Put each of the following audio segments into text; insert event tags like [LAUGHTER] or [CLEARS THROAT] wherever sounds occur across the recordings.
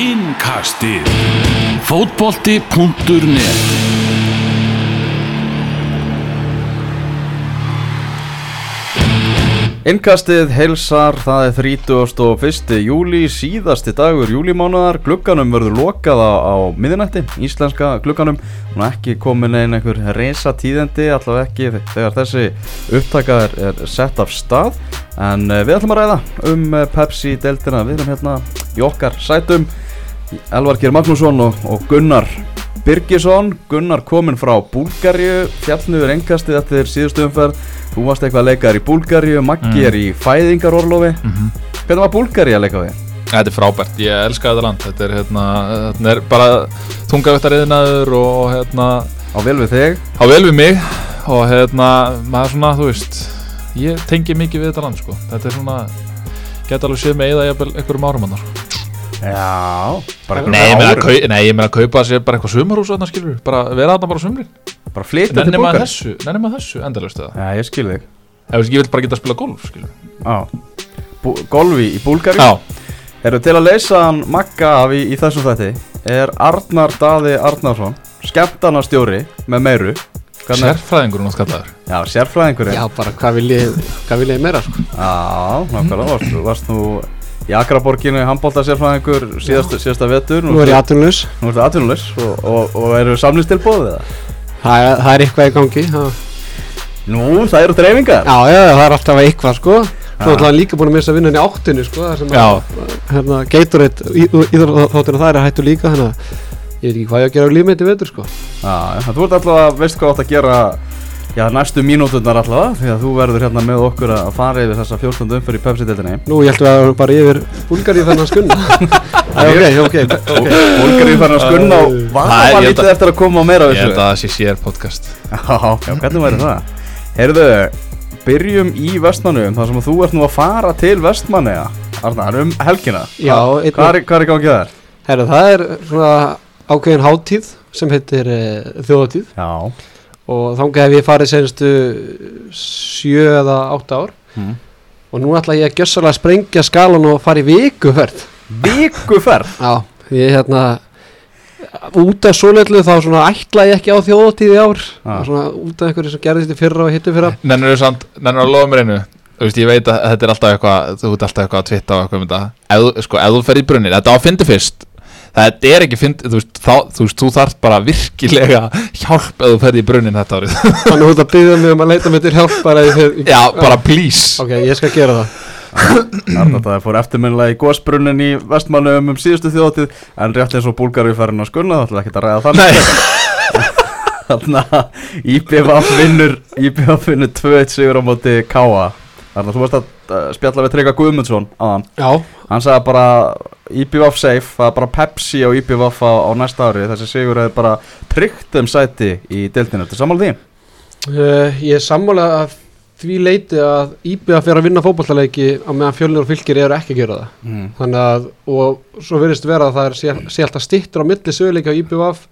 Innkastið. Fótbolti.net Innkastið heilsar, það er 31. júli, síðasti dagur júlimánaðar, glugganum verður lokað á, miðinætti, íslenska glugganum, hún er ekki komin einn einhver reysa tíðendi, allavega ekki þegar þessi upptaka er, er sett af stað, en uh, við ætlum að ræða um uh, Pepsi-deltina, við erum hérna í okkar sætum, Elvar Geir Magnússon og, og Gunnar Birgisson, Gunnar kominn frá Búlgarju, fjallnöður engastið eftir síðustu umferð, þú varst eitthvað að leika þér í Búlgarju, Maggi Mm. er í fæðingarorlofi, Mhm. hvernig var Búlgarju að leika við? Þetta er frábært, ég elska þetta land. Þetta er, hérna, þetta er bara þungavættariðnaður og hérna Á vel við þig, á vel við mig. Og hérna, maður svona, þú veist ég tengi mikið við þetta land, sko. Þetta er svona, geta alveg séð með eða einhverjum árum annar já, bara Nei, ég meina að kau- nei, ég meina að kaupa sér bara eitthvað sumarhús þarna skilur, bara vera þarna bara sumrin. Bara flytja til Nenni maður Búlgarju. þessu, nenni maður þessu endalaust eða? Já, ég skil þig, Ef veist, ég vil bara geta að spila golf, skilur já, Bú, golfi í Búlgarju, Já, eru til að leysa hann Magga af í, í þessum þætti, er Arnar Daði Arnarsson, skemmtarnastjóri með meiru, hvernig er, sérfræðingurinn átt kallaður. Já, sérfræðingurinn, Já, bara hvað vil ég, hvað vil ég meira sko? Já, nákvæmlega, varst, varst þú í Akraborginu í handbólta sérfræðingur síðasta, vetur. Nú er ég atvinnulegs Nú ertu atvinnulegs og, og, og eru samlistilbóðið það? það, er- það er eitthvað í gangi það. Nú, það eru dreifingar. Já, já, það er alltaf eitthvað sko. Já. ætlaði líka búin að missa vinnan í áttinu sko þar sem að, hérna, Gatorade íþróttina það er hættu líka þannig að ég veit ekki hvað ég að gera á þetta vetur sko. Já, þú ert alltaf að, veistu hvað átt að gera Já, næstu mínúturnar allavega Því að þú verður hérna með okkur að fara yfir þessa 14. umfyrir í Pepsi-deltinni Nú, ég held að við erum bara yfir Búlgari þannig að skunna [LAUGHS] Æ, Ok, ok, ok Bólgar í farin að skunna og Það var er- það lítið eftir að koma á meira Ég held að það sé sér podcast. Já, hvernig væri það? Heyrðu, byrjum í Vestmannum þar sem þú ert nú að fara til Vestmanniða Arnar, um helgina. Já, Hvað er, hvað er í gangi þar? Herra, það er svona ákveðin hátíð sem heitir uh, þjóðatíð Já og þangað hef ég farið senstu sjö eða átta ár. Mm. og nú ætla ég að gjössalega sprengja skalan og fara í vikuferð. Vikuferð? Já, ég hérna út af svoleitlu þá svona ætla ég ekki á þjóðatíð í ár. Ah. svona út af einhverju sem gerðist í fyrra og hittu fyrra. Nennur þú samt, nennur að lofa mér einu? Þú veist, ég veit að þetta er alltaf eitthvað Þú ert alltaf eitthvað að twitta og eitthvað um þetta. Þú- Sko, ef þú fer í brunnin, þetta á að fyndi fyrst Þetta er ekki fyndi, þú veist, þá, þú veist, þú þarf bara virkilega hjálp ef þú fer í brunnin þetta árið. Þannig að þú ert að byggja mig um að leita mig til hjálp bara í þeir Já, bara please. Ok, ég skal gera það. Það fór eftirminnilega í gósbrunnin í Vestmannum um síðustu þjóðatíð En rétt eins og búlgar við farin að skunna Það ætla ekki að ræða þannig. Nei, [LAUGHS] Þannig að IBVF vinnur IBVF vinnur 2-1 sigur á móti Káa Arnar, þú varst að spjalla við Trygga Guðmundsson aðan Já, Hann sagði bara IBVF safe, það er bara Pepsi og IBVF á, á næsta ári. Þessi sigur hefur bara tryggt um sæti í deildinu Þetta er sammála því? uh, ég er sammála að því leiti að IBA fyrir að vinna fótballtaleiki á meðan fjölnir og fylgir eru ekki að gera það. Mm. þannig að, og svo verðist vera að það er sé, alltaf stittur á milli söguleika á IBF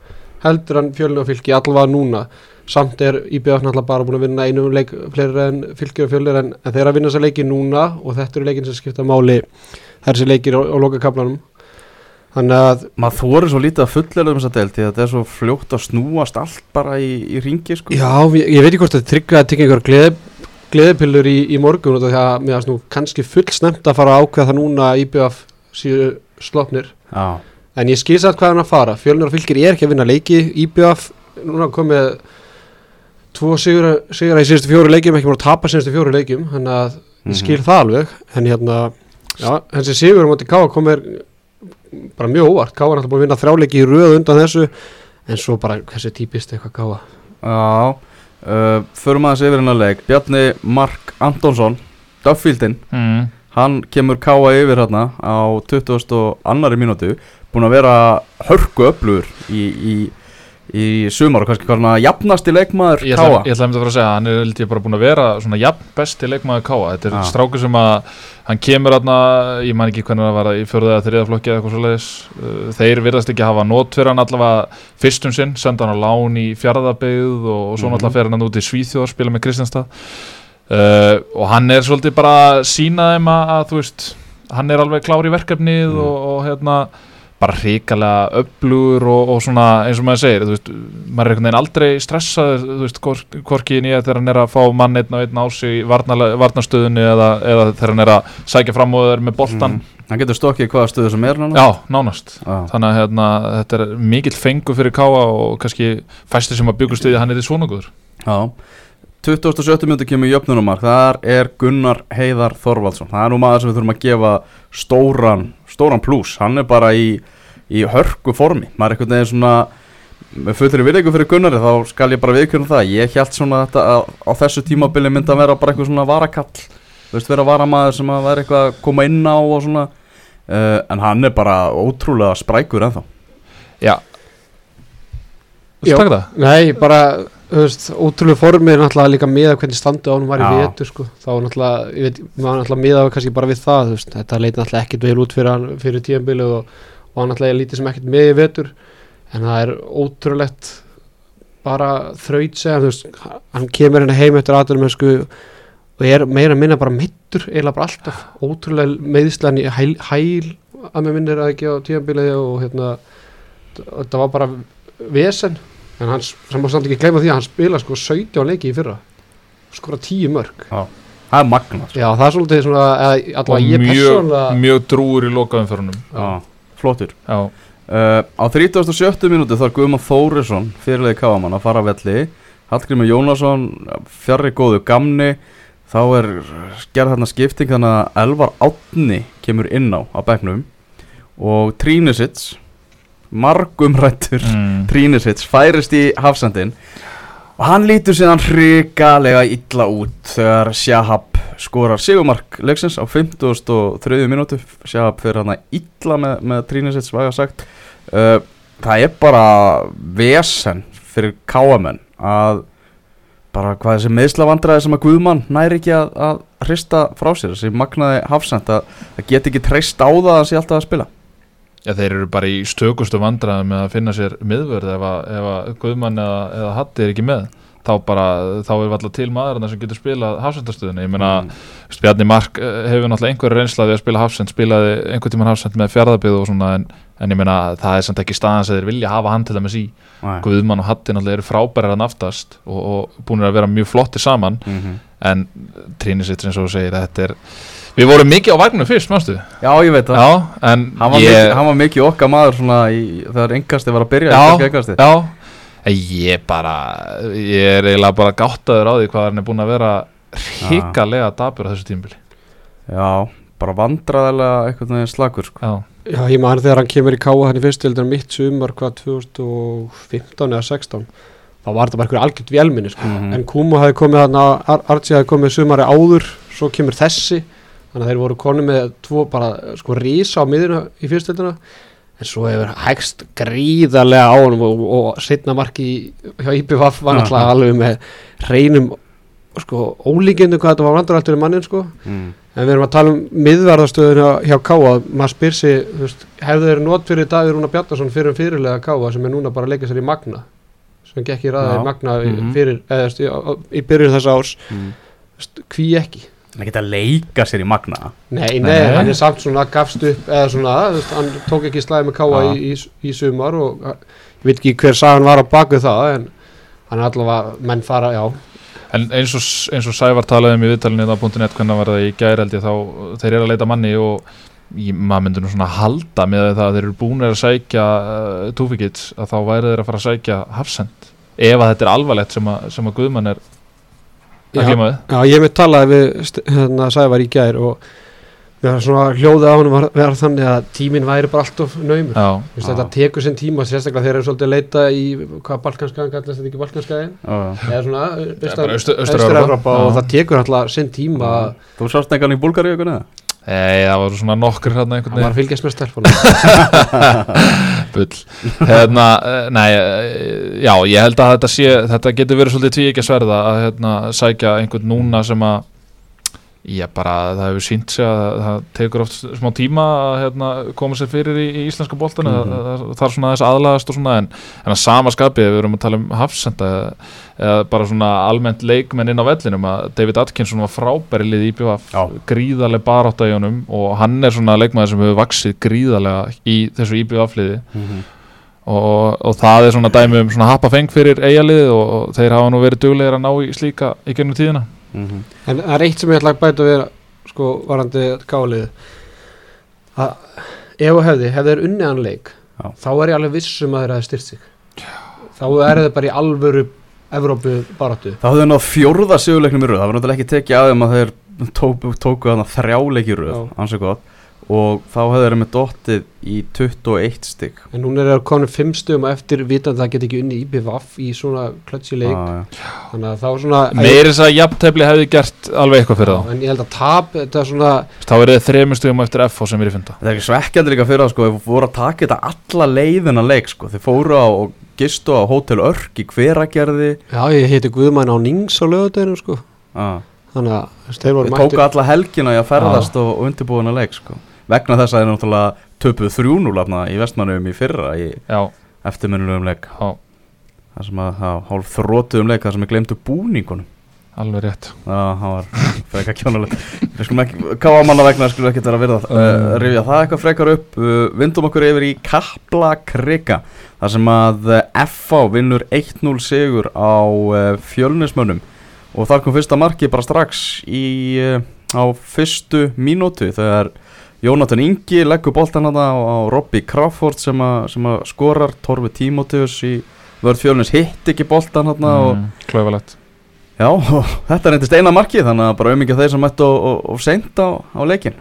heldur en fjölnir og fylgir allavega núna. Samt er IBF náttúrulega bara búin að vinna einu leik fleiri en fylgir og fjölnir en, en þeir að vinna þessa leiki núna og þetta eru leikin sem skipta máli þessi leikir á, á lokakaflanum. Þannig að Maður þorir svo lítið að fullera um þessa að þetta er svo fljótt að snúast allt bara í, í ringi sko. Já, ég, ég veit ekki hvort að tryggja að tekja einhver gleði, gleðipillur í, í morgun út af því að mér finnst nú kannski full snemt að fara að ákveða það núna að IBF síðu slopnir Já, en ég skýrst að hvað hann að fara. Fjölnir og fylgir er ekki að vinna leiki IBF núna komið tvo sigur, sigur í síðustu fjóru leikjum ekki múin að tapa síðustu fjóru leikjum þannig að Mhm. ég skil það alveg. En hérna, já, þessi sigur um átti Káa komið bara mjög óvart Káa er alltaf búin að vinna þrjáleiki í röð undan þessu en svo bara þessi típist eitthvað Káa já uh, Förum aðeins yfir hennar leik Bjarni Mark Antonsson Duffieldin mm. Hann kemur káa yfir hérna á 20. og annari mínútu Búin að vera hörku öflugur í, í, í sumar og kannski hvað hann að jafnast í leikmaður káa ég ætla að mynda að fara að segja, hann er held ég bara búin að vera svona jafn besti leikmaður Káa Þetta er Já. strákur sem að hann kemur aðna, ég man ekki hvernig það var í fjörða eða þriða flokki eða eitthvað svoleiðis Uh, Þeir virðast ekki hafa nót fyrir hann allavega fyrstum sinn, senda hann á lán í fjárðabyggð og, og svo Mhm. náttúrulega fer hann út í Svíþjóð, spila með Kristjanstad uh, og hann er svolítið bara að sína þeim að, að þú veist, hann er alveg klár í verkefnið Mhm. og, og hérna bara hrikalega öflugur og, og svona eins og maður segir veist, maður er einhvern veginn aldrei stressaður þú veist, hvorki nýja þegar hann er að fá mann einn og einn á sig í varnarstöðunni eða, eða þegar hann er að sækja fram og er með boltan Hann getur stokkið hvaða stöðu sem er núna? Já, nánast. Já. þannig að hérna, þetta er mikill fengu fyrir Káa og kannski fæstir sem að byggust við að hann er í svona góður. Já. 27. minúti kemur jöfnunumar þar er Gunnar Heiðar Þorvaldsson. Það er nú maður sem við þurfum að gefa stóran, stóran pluss, hann er bara í, í hörku formi. Maður er einhvern veginn svona með fullri virðingu fyrir Gunnari þá skal ég bara viðkjörna það. Ég held svona þetta að á þessu tímabili myndi að vera bara eitthvað svona varakall. Þú veist vera varamaður sem að vera eitthvað að koma inn á og svona. Uh, en hann er bara ótrúlega sprækur ennþá. Já. Já. Viltu taka það? Nei, bara, þú ótrúlega formið er náttúrulega líka miða hvernig standið á hann var í Já. vetur, sko. Þá náttúrulega, ég veit, maður náttúrulega miða kannski bara við það, veist. Þetta leiti náttúrulega ekkit vel út fyrir, fyrir tíðanbilið og, og náttúrulega lítið sem ekkit með í vetur. En það er ótrúlegt bara þraut segja, þú veist, hann kemur hérna heim eftir aðdurum, sko, og er meira minna bara mittur, eiginlega bara alltaf. Ótrúlega meðislega í hæl, hæl að mér minnir að ekki á tíðanbilið og hérna, þetta var bara vesen en hann sem má samt ekki gleyma því að hann spila sko 17 leiki í fyrra. Skora 10 mörg það er magnað já það er svolítið svona eða, og mjög, persónulega mjög drúur í lokaumförunum Já, flottur já, Uh, á 37. minúti þarf Guðmann Þórisson fyrirlega káamann að fara að velli. Hallgrímur Jónasson fjarrri góðu gamni. Þá er gerð þarna skipting þannig að Elvar Átni kemur inn á á bekknum. Og Trínisits margumrættur mm. Trínisits færist í hafsendin og hann lítur síðan hrikalega illa út þegar Shahab skorar sigumark leiksins á 53. minútu Shahab fyrir hann illa með, með Trínisits væga sagt uh, það er bara vesen fyrir káamenn að bara hvað þessi meðslavandræði sem að Guðmann næri ekki að, að hrista frá sér þessi magnaði hafsend að það get ekki treyst á það að sé alltaf að spila Já, þeir eru bara í stökustu vandræðum með að finna sér miðvörð ef að, ef að Guðmann eða, eða Hatti er ekki með þá bara, þá er alltaf til maður sem getur spilað hafsendastöðuna ég meina, Mm. Bjarni Mark eh, hefur náttúrulega einhverju reynslaði að spila hafsend spilaði einhvern tímann hafsend með fjárðabið og svona en, en ég meina, það er samt ekki staðan sem þeir vilja hafa hann til dæmis í Nei. Guðmann og Hatti náttúrulega eru frábærar að naftast og, og búin að vera mjög flottir saman mm -hmm. en Trínisits eins og þú segir, þetta er við vorum mikið á vagnum fyrst, mannstu Já, ég veit það. Já, en Hann var, ég, mikið, hann var mikið okkar maður svona í, þegar engasti var að byrja Já, já. En Ég bara, ég er eiginlega bara gáttaður á því hvað hann er búin að vera hrikalega dabur á þessu tímbili já, bara vandraðilega veginn slagur sko. Já, já ég man þegar hann kemur í káa hann í fyrstildar mitt sumar hvað 2015 eða 16 þá var þetta bara einhver algjört vélminni sko. Mhm. en Kuma hafi komið hann Ar Archie hafi komið sumari áður svo kemur þessi þannig að þeir voru konu með tvo bara sko rísa á miðuna í fyrstildina en svo hefur hægst gríðarlega á honum og, og setna marki hjá IPVF var náttúrulega alveg með reynum sko ólíkindu hvað þetta var vandrættur í mannin sko mm. en við erum að tala um miðvarðastöðuna hjá Káa maður spyr sig, hefðu þeir not fyrir Davíð Rúna Bjarnason fyrir um fyrirlega Káa sem er núna bara að leika sér í Magna sem gekk í Já. ræði Magna í- Mhm. fyrir, eða, þú veist, í, í byrjun þessa árs Mm. hví ekki hann geta að leika sér í magna Nei, nei, Nei. hann er samt svona gafst upp eða svona, hann tók ekki slæði með Káa Já. í, í, í sumar og ég veit ekki hver sagan var á baku það en hann er allavega, menn fara, já en eins og, eins og Sævar talaði um í viðtalinu á .net hvernig var það í gær held ég þá þeir eru að leita manni og ég, maður myndur nú svona halda með það að þeir eru búin að sækja uh, Túfikits að þá væri þeir að fara að sækja Hafsend ef að þetta er alvarlegt sem að, sem að Guðmann er Já. Já, ég mitt talaði við hérna Sævar í gær og við erum svona hljóðið á hann var, var þannig að tíminn væri bara allt of naumur Já, Þú veist, Já. þetta tekur sinn tíma sérstaklega þeir eru svolítið að leita í hvað balkanskaðan kallast þetta ekki balkanskaðin já, já. eða svona Austur-Evrópa Austur-Evrópa. og það tekur alltaf sinn tíma þú sást nekan í Búlgari ykkur neða? Nei, það voru svona nokkur hérna einhvern hann var veginn. að fylgjast með stelpunum bull. Hérna, eh, nei, eh, já, ég held að þetta sé þetta getur verið svolítið tví ekki að sverða að hérna, sækja einhvern núna sem að Já, bara það hefur sínt sig að það tekur oft smá tíma að hérna, koma sér fyrir í, í íslenska boltan mm Mhm. það, það er svona þess aðlagast og svona en, en að sama skapið, við erum að tala um hafsenda eða, bara svona almennt leikmenn inn á vellinum að David Atkinson var frábæri lið í Já. gríðarlega barátt í honum og hann er svona leikmaður sem hefur vaksið gríðarlega í þessu IPVF liði og, og það er svona dæmi um svona happa feng fyrir eigalið og, og þeir hafa nú verið duglegir að ná í slíka í gennum tíðina Mhm. En það er eitt sem ég ætla að bæta við sko varandi gálið að ef og hefði, hefði þeir unnið hann leik Já. þá er ég alveg vissum að þeir hafi styrt sig. Þá er þeir bara í alvöru Evrópu baráttu Það hafði náð fjórða sigurleiknum í röð. Það var náttúrulega ekki tekið að þeim að þeir tóku, tóku þarna þrjáleik í röð og þá hefði þeir með dottið í 21 stygg en núna er það komin fimm stöðum á eftir vitandi að það get ekki unni IBVF í svona klötsi leik. Þannig að þá svona meiri þess að jafntefli hefði gert alveg eitthvað fyrir þá. En ég held að tap, þetta er svona þá er þið þremur stugum eftir FH sem er í funda Það er ekki svekkjandi líka fyrir það sko. Þeir voru að taka þetta alla leiðina leik sko. Þeir fóru á og gistu á Hótel Örk í hveragerði. Já, ég heiti Guðmann á Nings á lögadeginu sko. Ah. þannig að þeir voru Þeir tóku alla helgina í að ferðast og, og undirbúina leik sko Vegna þess að þeir náttúrulega töpuð 3-0 í vestmannum í fyrra í eftirminnulegum leik. Já, Það sem að það hálf þrótuðum leik Það sem er glemtu búningunum. Alveg rétt. Já, það var [LAUGHS] frekar kjónulegt Við skulum ekki, káa manna vegna skulum ekki vera að virða uh, rifja það eitthvað frekar upp. Uh, Vindum okkur yfir í Kapla Krika þar sem að uh, FH vinnur 1-0 sigur á uh, fjölnismönnum. Og þar kom fyrsta marki bara strax í, á fyrstu mínútu þegar Jónatan Ingi leggur boltan hana á, á Robby Crawford sem, að- sem að skorar. Torfi Tímóteus í vörð fjölnis hitt ekki boltan hana og mm, klauvalegt Já, og [LAUGHS] þetta reyndist eina markið þannig að bara auðvitað þeir sem mættu og, seint á, á leikin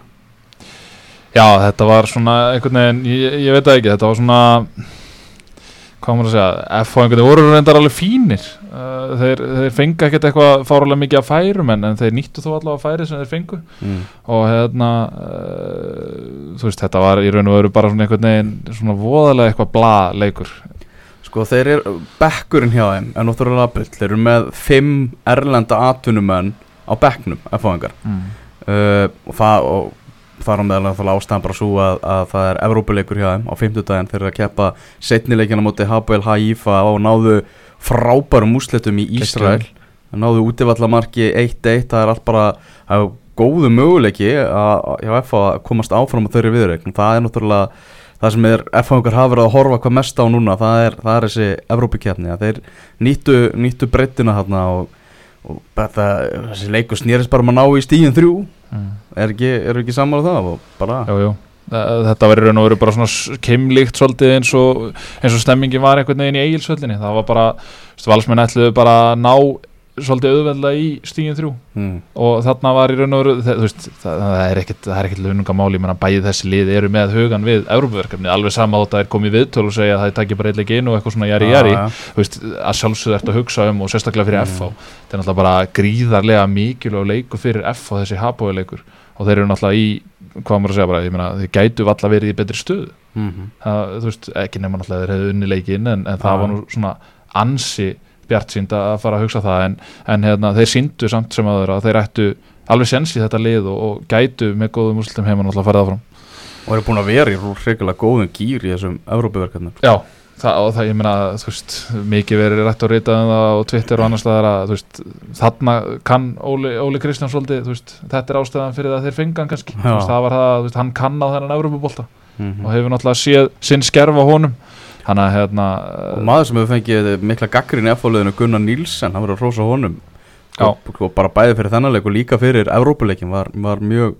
já, þetta var svona einhvern veginn, ég, ég veit það ekki þetta var svona hvað maður að segja, veginn voru reyndar alveg fínir. Uh, þeir, þeir fengu ekkert eitthvað fárulega mikið að færum en, en þeir nýttu þó allavega færi sem þeir fengu. Mm. og hérna uh, þú veist, þetta var í raun og veru bara svona einhvern veginn svona voðalega eitthvað bla leikur Sko þeir eru, bekkurinn hjá þeim er náttúrulega bull, þeir eru með fimm erlenda atvinnumenn á bekknum F-fáingar mm. uh, og það og þar á meðal það ástæðan bara svo að, að það er Evrópuleikur hjá þeim á fimmtudaginn. Þeir eru að keppa setnileikina móti Habuel Haifa og náðu frábærum úslitum í Ísrael. Náðu útivallamarki 1-1 það er allt bara er góðu möguleiki að, að- að komast áfram á þeirri viðreikn það er náttúrulega það sem er F-fangar hafa verið að horfa hvað mest á núna. Það er, það er þessi Evrópikeppni að þeir nýttu, nýttu breyttina og, og þetta, þessi leikur snýrist bara um að ná í stíðin þrjú Mm. er ekki, ekki sammála það og bara Jú, jú. Þetta raun og veru bara svona keimlíkt svolítið eins og, eins og stemmingin var einhvern veginn í eigilsvöllinni það var bara, valsmenn ætluðu bara að ná svolítið auðveldlega í stígin þrjú. Mm, og þarna var í raun og veru það, veist, það, það er það er ekkit launungamáli bæði þessi lið eru með hugan við Európaverkefni, alveg sama þótt að það er komið viðtöl og segja að það takir bara eitthvað inn og eitthvað svona jari jari, já, þú veist, að sjálfsögðu ert að hugsa um og sérstaklega fyrir Mm. FH þetta er náttúrulega bara gríðarlega mikilvæg leikur fyrir FH þessi hapói leikur og þeir eru náttúrulega í, hvað maður að segja bara meina, þeir gætu valla verið í betri stöðu. Mhm, það, þú veist, ekki nema náttúrulega þeir hefðu unni leikin en, en það var nú svona ansi bjart sínd að fara að hugsa það en, en hérna, þeir síndu samt sem aður að þeir ættu alveg sens í þetta lið og, og gætu með góðum úrslutum heima náttúrulega að fara það fram og eru búin að vera í hrigalega góðum gýr í þessum Evrópuverkefnum. Já, það, og það, ég meina, þú veist, mikið verið rætt um það og Twitter og annars staðar að, þú veist, þarna kann Óli, Óli Kristján svolítið, þú veist, þetta er ástæðan fyrir það að þeir fengan kannski, veist, það var það, þú veist, hann kann á þennan Evropabolta mm og hefur náttúrulega séð sinn skerf á honum, hann að, hérna, og maður sem hefur fengið mikla gaggrin í F-fáliðinu Gunnar Nílsen, hann verður að hrósa honum og, og bara bæði fyrir þennan leik og líka fyrir Evrópuleikin var, var mjög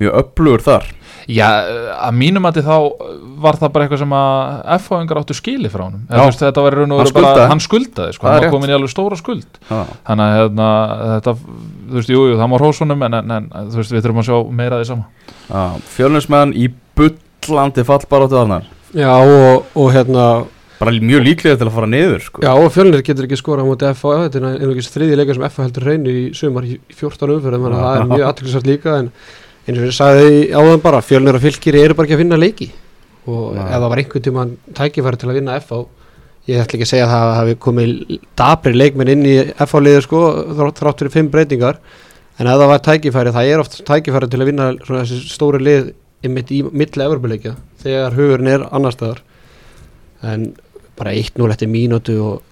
mjög öflugur þar já, að mínum að þá var það bara eitthvað sem að F-fáingar áttu skili frá honum, Já. Veist, þetta var raun og veru bara, skuldaði. hann skuldaði, sko, hann var komin í alveg stóra skuld, Já. þannig að, hérna, þetta, þú veist, jú, jú, það hrósa honum, en, en, en, þú veist, við þurfum að sjá meira því sama. Já, Fjölnismenn í bullandi fallbaróttu þarna Já og, og hérna bara mjög líklega til að fara niður sko. Já og fjölnir getur ekki skorað á móti FH þetta er einhverjum þriði leikar sem FH heldur reynu í sumar í í 14 umfyrir þannig að það er mjög [LAUGHS] aðtilsvært líka en eins og ég sagði áðan bara fjölnir og fylgir eru bara ekki að vinna leiki og Nei. ef það var einhvern tíma tækifæri til að vinna FH ég ætla ekki að segja að það hafi komið dabri leikmenn inn í FH liður sko þrátt fyrir fimm breytingar en ef það var tækifæri, það er oft tækifæri til að vinna þegar hugurinn er annar staðar. En bara 1-0 eftir mínútu og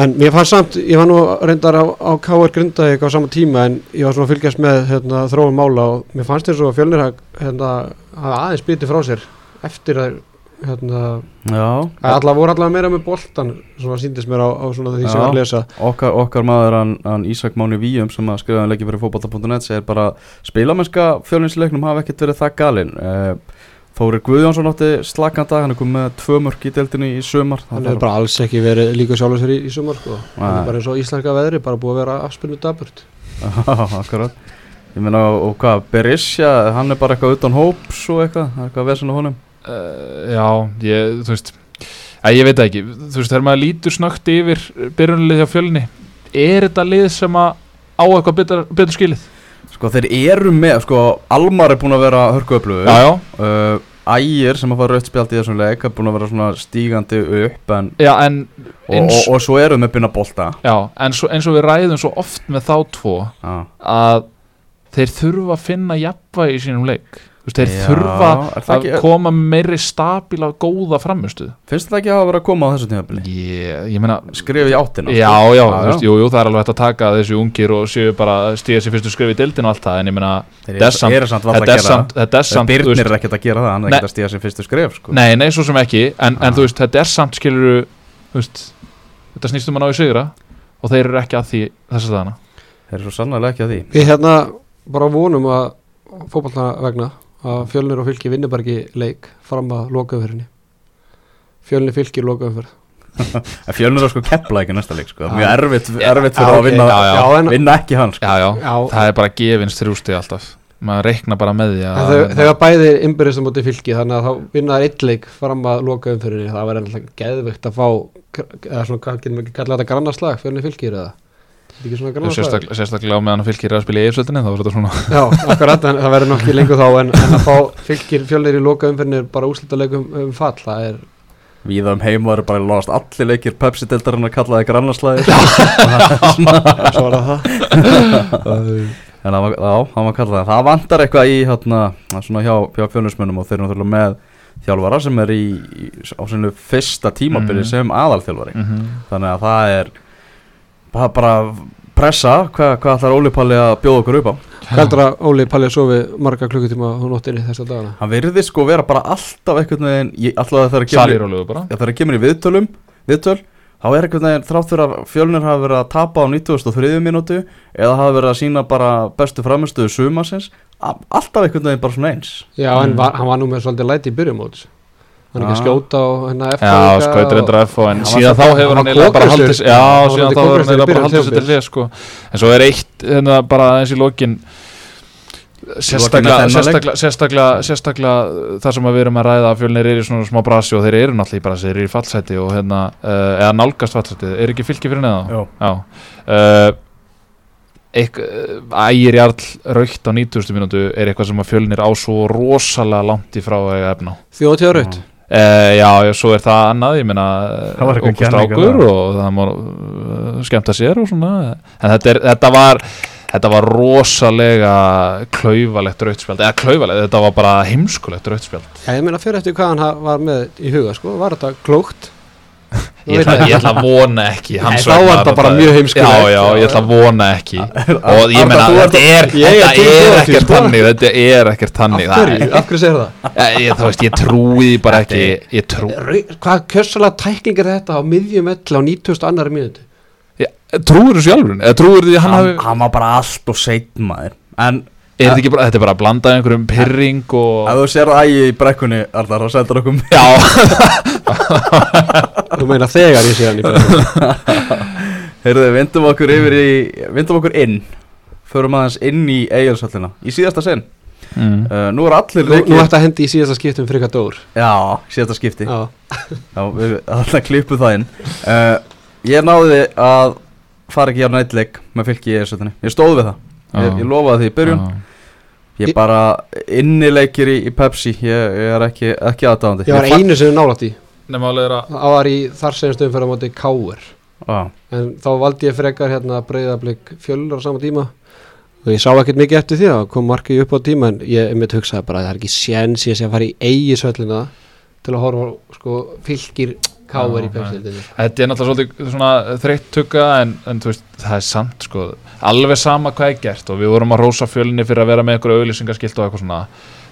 en mér fannst samt, ég var nú reyndar á, á KR Grindavík á sama tíma en ég var svona að fylgjast með hérna, þróum mála og mér fannst þess að fjölnir hérna, hafa aðeins bitið frá sér eftir að hérna, Já, að alla voru allavega meira með boltan svona síndist mér á, á svona því sem Já. ég var að lesa. Okkar, okkar maður hann, hann Ísak Máni Víum sem að skrifa um leikið fyrir fótbolta.net segir bara spilamennska fjölinsleiknum hafa ekkert verið það galinn uh, Þóri Guðjónsson átti slakanda hann er komið með tvö mörk í deildinni í sömar hann hefur bara alls ekki verið líka sjálfur sér í, í sumar sko. hann er bara eins og íslenska veðri bara búið að vera afspilnu daburt [LAUGHS] Akkurat. Ég meina og hvað, Berisha, hann er bara eitthvað utan hóps og eitthvað, það er eitthvað vesen á honum? Uh, Já, ég, þú veist að ég veit ekki, þú veist, þegar maður lítur snögt yfir byrjunlið hjá fjölni er þetta lið sem að á eitthvað betur, betur skilið? Sko þeir eru með, sko Almar er búin að vera hörku upplöfu Já, já, uh, Ægir sem að fara rautt spjald í þessum leik er búin að vera svona stígandi upp en, já, en og, eins, og, og svo eru með byrna bolta. Já, en svo, eins og við ræðum svo oft með þá tvo Já, að þeir þurfa að finna jafnvægi í sínum leik Þú veist, þeir Já, þurfa er það að ekki- koma meiri stabíla góða framistuð finnst þetta ekki að hafa verið að koma á þessu tímabili? ég, ég meina Skrifa í áttina Já, já, þú já. veist, jú, jú, það er alveg hægt að taka þessi ungir og séu bara stíða sér fyrstu skrif í dildin og allt það, en ég meina Þeir þetta er samt- eru samt valla að þetta er gera samt, þetta er það samt þú Birnir veist, er ekkert að gera það, hann er Nei. ekkert að stíga sem fyrstu skref sko. Nei, nei, svo sem ekki, en, Ah. en þú veist, þetta er samt skilur þú veist, þetta snýst um að ná í sigra og þeir eru ekki að því þess að þarna Þeir eru svo sannlega ekki að því við hérna bara vonum að fótballna vegna að fjölnir og fylki vinni bara ekki leik fram að lokaumferðinni. Fjölnir fylki lokaumferð. En [LAUGHS] fjölnir er sko kepla ekki næsta leik sko. Mjög erfitt, erfitt já, fyrir að ok, vinna, já, já. já, en, vinna ekki hann sko. Já, já, já, það er bara gefins þrjústi alltaf. Maður reikna bara með því að þau, þegar bæði innbyrðist á móti fylki þannig að þá vinna þær eitt leik fram að lokaumferðinni. Það verður alltaf geðvikt að fá eða svona, hvað getum við ekki kallað þetta grannarslag fjölnir fylkir eða sérstaklega, sérstaklega á meðan fylgir að spila í eifsöldinni þá er þetta svona Já, akkurat, en það verður nokkið lengur þá en, en að fá fylgir fjölnir í lokaumferðinni er bara úslita leikum um fall það er Víða um heim var bara lost allir leikir Pepsi-dildarinn að kalla það grannaslæðir [LAUGHS] svo er það það. En það var, var kallað. Það Það vantar eitthvað í hérna, svona hjá, hjá fjölusmönnum og þeir eru náttúrulega með þjálfara sem er í, í á sinu fyrsta tímabili Mhm. sem aðalþjálfari. Mm -hmm. Þannig að það er bara, bara pressa hvað, hvað ætlar Óli Palli að bjóða okkur upp á Hvað heldur að Óli Palli sofi marga klukkutíma á nóttinni þessa dagana? Hann virði sko vera bara alltaf ég- alltaf að er að þegar það kemur í viðtölum viðtöl, þá er einhvern veginn þrátt fyrir að fjölnir hafa verið að tapa á 93. mínútu eða hafa verið að sína bara bestu framistuðu sumasins alltaf einhvern veginn bara svona eins Já, en Mm. var, hann var nú með svolítið læti í byrjumóts Hann er ekki að Já. skjóta á hennar F Já, skautur reyndar FH en síðan þá hefur hann eiginlega bara sig- Já, síðan þá hefur hann í eiginlega bara sig til hlið sko. En svo er eitt hérna bara eins í lokin. Sérstaklega, sérstaklega, sérstaklega, sérstaklega það sem að við erum að ræða að fjölnir eru í svona smá brasi og þeir eru náttúrulega í brasi, þeir eru í fallseti og hérna, uh, eða nálgast fallseti, er ekki fylki fyrir neða? Já. Eik, uh, Ægir Jarl raukt á 90. mínútu er eitthvað sem að fjölnir á svo rosalega langt í frá að eiga efna á. Þjóðtíða raut Uh, já, já, svo er það annað, ég meina Það kenningar strákur þar. og það má uh, skemmta sér og svona en þetta, er, þetta var þetta var rosalega klaufalegt rautspjald, eða klaufalegt, þetta var bara heimskulegt rautspjald Já, ég meina fyrir eftir hvað hann ha- var með í huga sko, var þetta klókt? Ég ætla, ég ætla að vona ekki Nei, þá var þetta bara mjög heimskulegt. Já, já, ég ætla að vona ekki og ég ert þetta er, Ég er þetta er ekkert sko. þannig þetta er ekkert hverju? Af hverju segir það? ég, þú veist, ég trúi því bara ekki ég trú, Hvað kjössalega tækling er þetta á miðjum öll á 90. annari mínútu? trúir þú sjálfur hann hann, hafi hann var bara allt og seitt maður en Er þetta ekki bara, þetta er bara að blanda einhverjum pyrring ef og þú sér ægi í brekkunni Arnar, þá sendur okkur Já, [LAUGHS] Þú meina þegar ég sé hann í byrjum [LAUGHS] Heyrðu, vindum okkur yfir í vindum okkur inn. Förum aðeins inn í Egilsöllina í síðasta sinn. Mm. uh, nú er allir leikir nú ætti að hendi í síðasta skiptum fyrir hvað dór. Já, síðasta skipti. Já. [LAUGHS] Já, við alltaf klippu það inn. Uh, ég náði að fara ekki á nætleik með fylki í Egilsöllinni ég stóð við það, ég, ég lofaði því í byrjun. Já. Ég bara innileikir í, í Pepsi ég, ég er ekki, ekki aðdáðandi ég var einu sem nálætt í Nefn alveg er að Það var í þar sem stöðum fyrir á móti Káur Já, En þá valdi ég frekar hérna breyðablík fjölur á sama tíma. Og ég sá ekkert mikið eftir því að kom markið upp á tíma en ég mitt hugsaði bara að það er ekki séns ég sé að fara í eigi svellina til að horfa sko, fylgir káver í Já, pepsildinni Þetta er náttúrulega svolítið svona þreytt tugga en, en veist, það er samt sko alveg sama hvað er gert og við vorum að rósa fjölni fyrir að vera með einhverju auðlýsingaskilt og eitthvað svona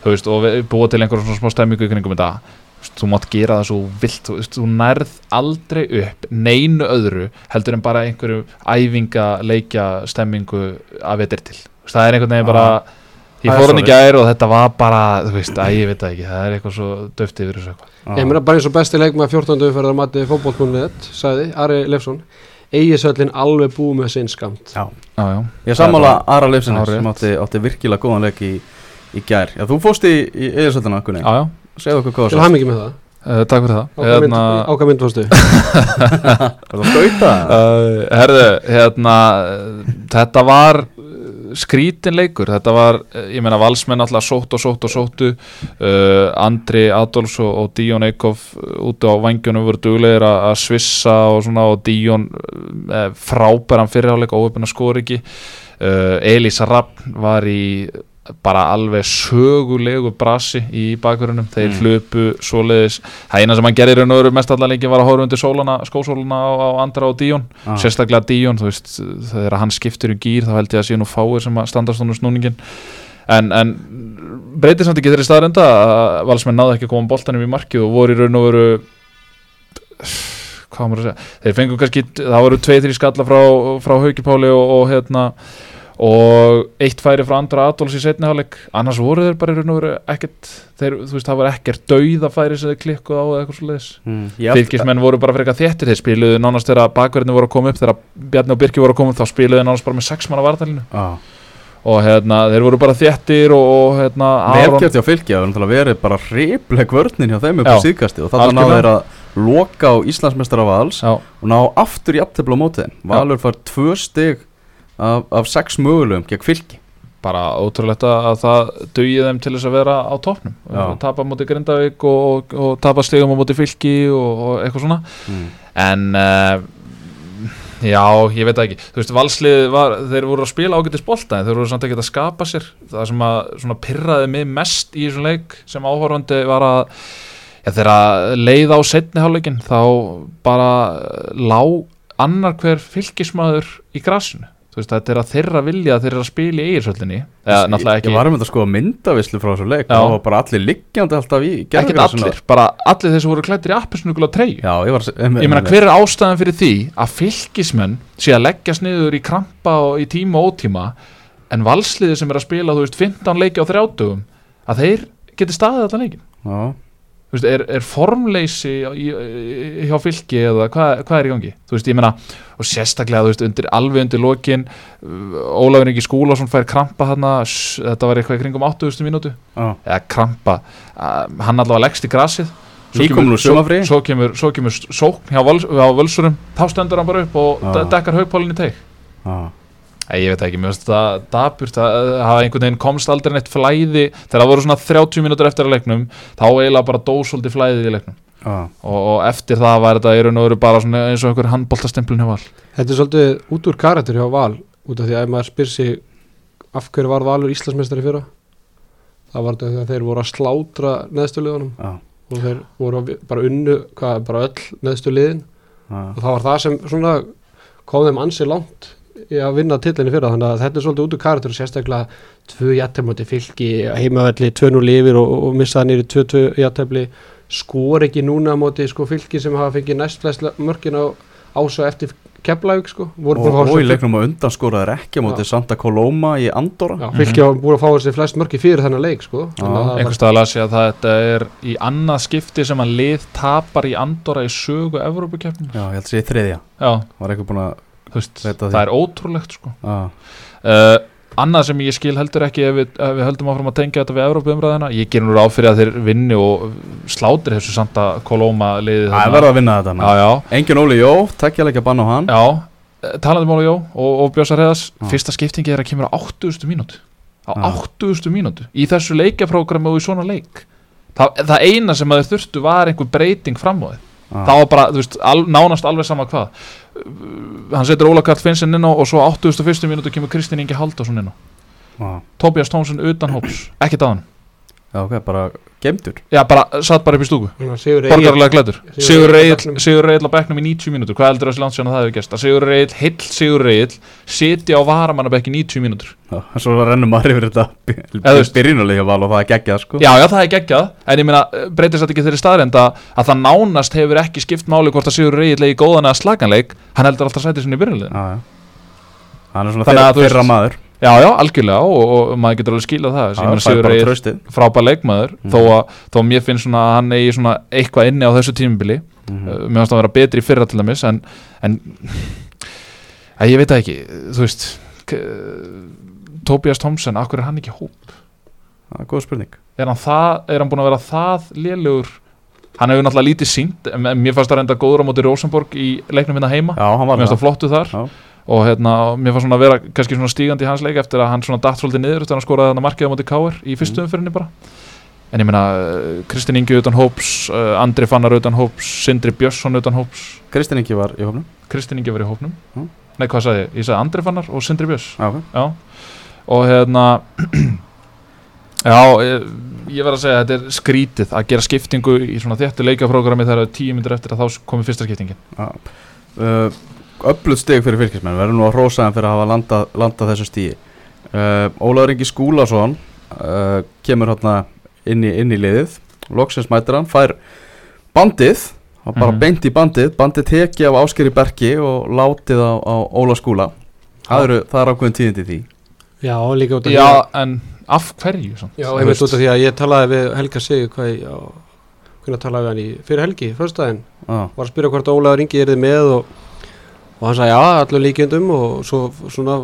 veist, og búa til einhverjum svona smá stemmingu í kringum þetta. Þú mátt gera það svo vilt þú, þú nærð aldrei upp neinu öðru heldur en bara einhverju æfinga, leikja, stemmingu að vetir til. Það er einhvern veginn bara Það ég er fór hann í gær og þetta var bara þú veist, að ég veit það ekki, það er eitthvað svo döft yfir þessu eitthvað. Ég meina bara eins og besti leikmaður 14. umferðar mati fótbollmúnið sagði Ari Leifsson eigi svellin alveg búið með sinn skamt Já. Já, já, Ég sammála Ara Leifsson sem átti, átti virkilega góðan leik í, í gær Já, þú fóst í, í eðisölduna, Gunni já, já. Segðu okkur hvað Til það ham ekki með það Uh, takk fyrir það mynd, ákvað mynd fórstu [LAUGHS] Er það skauta? uh, Herðu, hérna Þetta var uh, skrítin leikur. Þetta var, uh, ég meina valsmenn alltaf sótt og sótt og sóttu. Uh, Andri Adolfs og, og Díon Eikhoff uh, úti á vangjunum voru duglegir að svissa og svona og Díon uh, frábæran fyrirháleik óöfn að skora ekki. Uh, Elisa Rapp var í bara alveg sögulegu brasi í bakverðunum, þeir Mm. hlupu svoleiðis, það eina sem hann gerir raun og veru mest allar lengi var að horfa undir sólana, skósólana á, á Andra og Díon, Ah. sérstaklega Díon, þú veist, þegar hann skiptir um gýr þá held ég að sé nú fáir sem að standast honum snúningin en, en breytir samt ekki þeirri staðrenda að valsmenn náðu ekki að koma boltanum í markið og voru í raun og veru hvað maður að segja þeir fengu kannski, það voru tvei þrý skalla frá, frá Haukipáli og, og hérna og eitt færi frá Andra Adolfs í setni hálfleik. Annars voru þeir bara í raun og veru ekkert þeir, þú veist, það var ekkert dauða færi sem þeir klikkuð á eða eitthvað svo leiðis Mm, fylgismenn voru bara fyrir eitthvað þéttir. Þeir spiluðu nánast þegar bakverðinu voru að koma upp þegar Bjarni og Birki voru að koma upp þá spiluðu þeir nánast bara með sex manna vartalinu Já. og hérna, þeir voru bara þéttir og, og hérna, Aron Velgjört hjá hefur náttúrulega verið bara hripleg vörnin hjá þeim upp á síðkasti og þannig Algjörlega. þeir að loka á Íslandsmeistara Vals Já, og ná aftur í aftöfla á móti þeim. Valur fær tvö stig af, af sex mögulegum gegn fylki. Bara ótrúlegt að að það dugið þeim til þess að vera á topnum Já. tapa á móti Grindavík og, og, og tapa stigum á móti fylki og, og eitthvað svona. Mm. en uh, já, ég veit ekki. Þú veist, valslið var, þeir voru að spila ágætis bolta en þeir voru samt ekki að skapa sér. Það sem að svona pyrraði mig mest í þessum leik sem áhorfandi var að já, þegar leið á setni hálfleikin þá bara lá annar hver fylgismadur í grasinu veist, þetta er að þeirra vilja að þeir eru að spila í náttúrulega Ég ekki var um þetta sko að myndavislu frá þessu leik. Var bara allir liggjandi alltaf í gervigrasinu. allir, bara allir þeir sem voru klættir í appisnugula treyju. Já, ég var ég meina hver er ástæðan fyrir því að fylgismenn sé að leggjast niður í krampa og í tíma og ótíma en valsliði sem er að spila þú veist 15 leiki á 30 að þeir geti staðið allan leikin Já, veist, er, er formleysi hjá fylki eða hvað, hvað er í gangi? Þú veist ég meina og sérstaklega veist undir, alveg undir lokin Ólafur Ingi Skúlásson fær krampa þarna s- þetta var eitthvað í kringum 8000 mínútu. Já, eða krampa uh, hann allavega leggst í grasið. Svo kemur- svo, svo kemur, svo kemur sókn hjá, völs, hjá völsurum þá stendur hann bara upp og de dekkar haugpólinn í teik já Æ, ég veit ekki, mér finnst þetta daburt að hafa einhvern veginn komst aldrei neitt flæði. Þegar það voru svona 30 mínútur eftir að leiknum þá eiginlega bara dósóldi flæðið í leiknum. Já, og, og eftir það var þetta í raun og veru bara eins og einhver handboltastemplun hjá val. Þetta er svolítið út úr karakter hjá Val út af því að ef maður spyr sig af hverju var Valur Íslandsmeistari fyrra? Það var þetta þegar þeir voru að slátra neðstu liðunum. Já, og þeir voru bara unnu hvað, bara öll neðstu liðin. Já. Og það var það sem svona kom þeim ansi langt að vinna tillinni fyrra þannig að þetta er svolítið út úr karakter og sérstaklega tvö jættemóti fylgi heimavelli 2-0 yfir og, og missaði nýri 2-2 jættefli skor ekki núna á móti sko fylgi sem hafa fengið næst flest mörkin á ása eftir Keflavík sko voru Og, að og í leiknum á undan skoraður ekki á móti Santa Coloma í Andorra. Já, fylki hafa búin að fá þessi flest mörki fyrir þennan leik sko Þannig að það var- einhvers staðar las ég að það þetta er í annað skipti sem að lið tapar í Andorra í sögu Evrópukeppnum Já, ég held að sé í þriðja veist, það er ótrúlegt sko. Já, uh, annað sem ég skil heldur ekki ef við, ef við höldum áfram að tengja þetta við Evrópumræðina ég ger nú ráð fyrir að þeir vinni og slátir þessu Santa Coloma liðið það er verið að vinna þetta já, já, Engin Óli Jó, takkja ekki að banna á hann. Já. Eh, talandi mála Jó og, og Björsar Heðas Já. fyrsta skiptingi er að kemur á 8000 mínútu. Á Já. 8000 mínútu í þessu leikjaprógrami og í svona leik. Það, það eina sem að þeir þurftu var einhver breyting fram á þið Já. það var bara, þú veist, al, nánast alveg sama hvað Uh, hann setur Óla Karl Finnsen inn á og svo á 81. mínútu kemur Kristinn Ingi Haldarsson inn á Já, Tobias Tómsson utan hóps, ekkert hann já, ok, bara gemdur Já, bara, satt bara upp í stúku. Borgarlega glætur Sigur Reyl, á bekknum. Í 90 mínútur. Hvað heldur þessi landsjón að það hefur gæst? Að Sigur Reyl, heill Sigur Reyl Siti á varamannabekk í 90 mínútur. Já, svo rennum maður yfir þetta byrjunulega val og það er geggjað sko. Já, já, það er geggjað. En ég meina, breytist þetta ekki þeirri staðrend að, að það nánast hefur ekki skipt máli hvort að Sigur Reyl leiki góðan eða slaganleik Hann heldur alltaf sætið sinni í byrjunliðin Já, já algjörlega og, og maður getur alveg skilað það. Það er Sigur tröstið frábær leikmaður Mhm. þó, að, þó mér finnst svona að hann eigi svona eitthvað inni á þessu tímubili Mhm. uh, mér finnst að vera betri fyrra til dæmis en, en að ég veit það ekki þú veist Tobias Thompson, akkur er hann ekki hóp? Það er góð spurning. Er hann, það, er hann búin að vera það lélugur hann hefur náttúrulega lítið sínt mér fannst það reynda góður á móti Rosenborg í leiknum hérna heima, Já, mér finnst það. flottu þar. Já. Og hérna, mér fannst svona að vera kannski svona stígandi í hans leik eftir að hann svona datt svolítið niður eftir að hann skoraði þarna markið á móti Káir í fyrstu Mm. umfyrinni bara. En ég meina, Kristinn Ingi utan hóps uh, Andri Fannar utan hóps Sindri Björnsson utan hóps. Kristinn Ingi var í hófnum Kristinn Ingi verið í hópnum. Mm. nei, hvað sagði ég? Ég sagði Andri Fannar og Sindri Björns. Já, ok. Já, og hérna [CLEARS THROAT] já, ég, ég verð að segja að þetta er skrítið að gera skiptingu í svona þéttu leikaprógrami þegar tíu myndir eftir að þá komi fyrsta skiptingin. Uh, Öflut stig fyrir fylgismenn Verður nú að hrósa þeim fyrir að hafa landað, landað þessu stíi uh, Ólaður Ingi Skúlason uh, Kemur hérna inn í, inn í liðið. Loksins mætir hann Fær bandið og bara Mhm. beint í bandið. Bandið teki af Áskeri Berki Og látið á, á Óla Skúla. Það, eru, það er ákveðin tíðindi því. Já, líka út af því já, en af hverju? samt? Já, ég veit út af því að ég talaði við Helga Sigur hvað ég, já, hvernig talaði við hann í fyrir helgi, fyrstæðin, ah, var að spyrja hvort Ólaður Ingi er þið með og, og hann sagði já, allur líkjendum og svo svona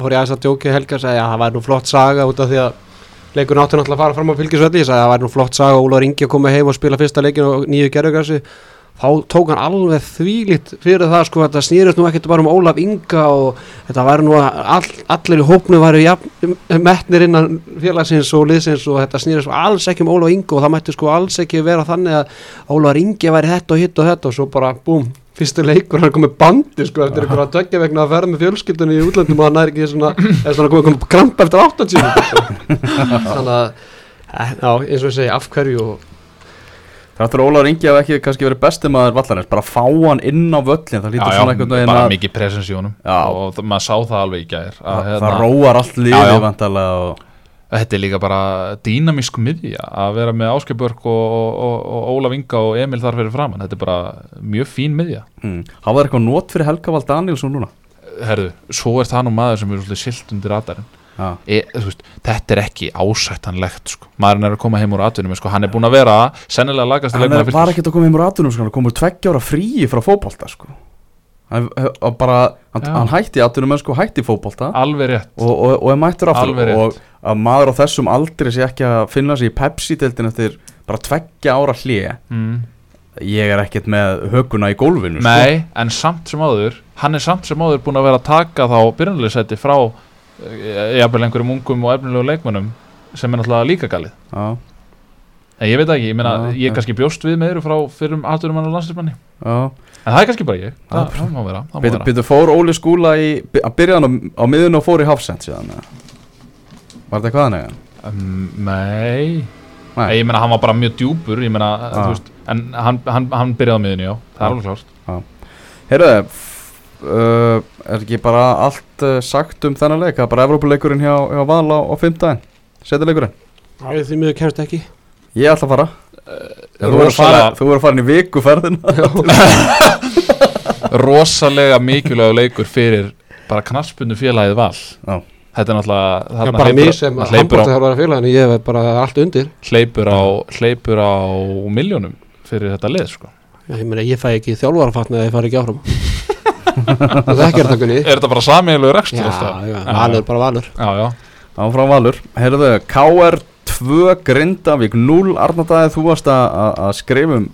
fór ég aðeins að djóki Helga og sagði já, það væri nú flott saga út af því að leikur náttúrulega að fara fram á fylgisvelli, ég sagði það væri nú flott saga Ólaður Ingi að koma heim og spila fyrsta leikin á nýju gerðugassi þá tók hann alveg þvílitt fyrir það sko þetta snýrist nú ekkert bara um Ólaf Inga og þetta væri nú all, allir í hópnu jafn, metnir innan félagsins og liðsins og þetta snýrist alls ekki um Ólaf Inga og það mætti sko alls ekki vera þannig að Ólaf Ingi væri þetta og hitt og þetta og svo bara búm, fyrstu leikur hann komið bandi sko eftir einhverja tökja vegna að ferða með fjölskyldunni í útlöndum og hann er ekki svona, eða svona komið kom kramp eftir 80 [LAUGHS] þannig að eh, já, eins og ég segi, af hverju og Þráttur Ólaður Ingi hafa ekki kannski verið besti maður vallarins Bara fá hann inn á völlin Það lítur svona veginn bara að mikið presens í honum. Já. og maður sá það alveg í gær að, það, hérna, það róar allt vantarlega og þetta er líka bara dýnamísk miðja að vera með Áskebörg og, og, og, og Ólaf Inga og Emil þar fyrir framann þetta er bara mjög fín miðja mm. Hafa það eitthvað nót fyrir Helga Val Danielsson núna? herðu, svo er það nú maður sem er svolítið silt undir radarinn Já, e, veist, þetta er ekki ásættanlegt sko. maðurinn er að koma heim úr atvinnum sko. hann er búin að vera sennilega lagast hann var ekkert að koma heim úr aðtunum sko, hann komur tveggja ára fríi frá fótbolta sko. Hann, bara, hann, Já. hann hætti aðtunum en sko hætti fótbolta alveg rétt og, og, og er mættur aftur og að maður á þessum aldri sé ekki að finna sig í Pepsi-deltin eftir bara tveggja ára hlýja mm. ég er ekkert með höguna í gólfinu nei, en samt sem áður hann er samt sem áður búin að vera að taka þá byrjunleysæti frá eh, jafnvel einhverjum ungum og efnilegu leikmönnum sem er náttúrulega líka galið sko. Ég veit það ekki, ég meina, Já, ég já. kannski bjóst við með eru frá fyrrum atvinnumann og landslýsmanni en það er kannski bara ég, það, það má vera, það má vera. býtu fór Óli skúla í að byrja hann á, á miðun og fór í hafsend síðan var þetta hvað hann eða? Um, nei. Nei. Ég meina hann var bara mjög djúpur Ég meina, þú veist En hann, hann, hann byrjaði á miðunni, já Það er alveg klárt. Heyrðu, uh, er ekki bara allt uh, sagt um þennan leik, það er bara Evrópuleikurinn hjá, hjá Val á, á fimmtudaginn, setjuleikurinn Já, ég því miður kemst ekki Ég ætla að fara. Þú voru að rosalega- fara, þú voru að fara inn í vikuferðina. Rosalega mikilvæg leikur fyrir Bara knaspundu félagið val. Já. Þetta er náttúrulega Já, þarna bara mér sem handbóltaþjálfara félaginu, ég hef bara allt undir. Hleypur á Hleypur á miljónum Fyrir þetta lið, sko. Já, ég meina, ég fæ ekki þjálfarafatna eða ég fari ekki áfram. Það er ekki að takunni Er þetta bara samíðilegu rekstur Já, já, valur, bara valur. Já, já. Áfram Valur, heyrðu, KR 2 Grindavík 0 Arnardæði, þú varst að, að, að skrifa um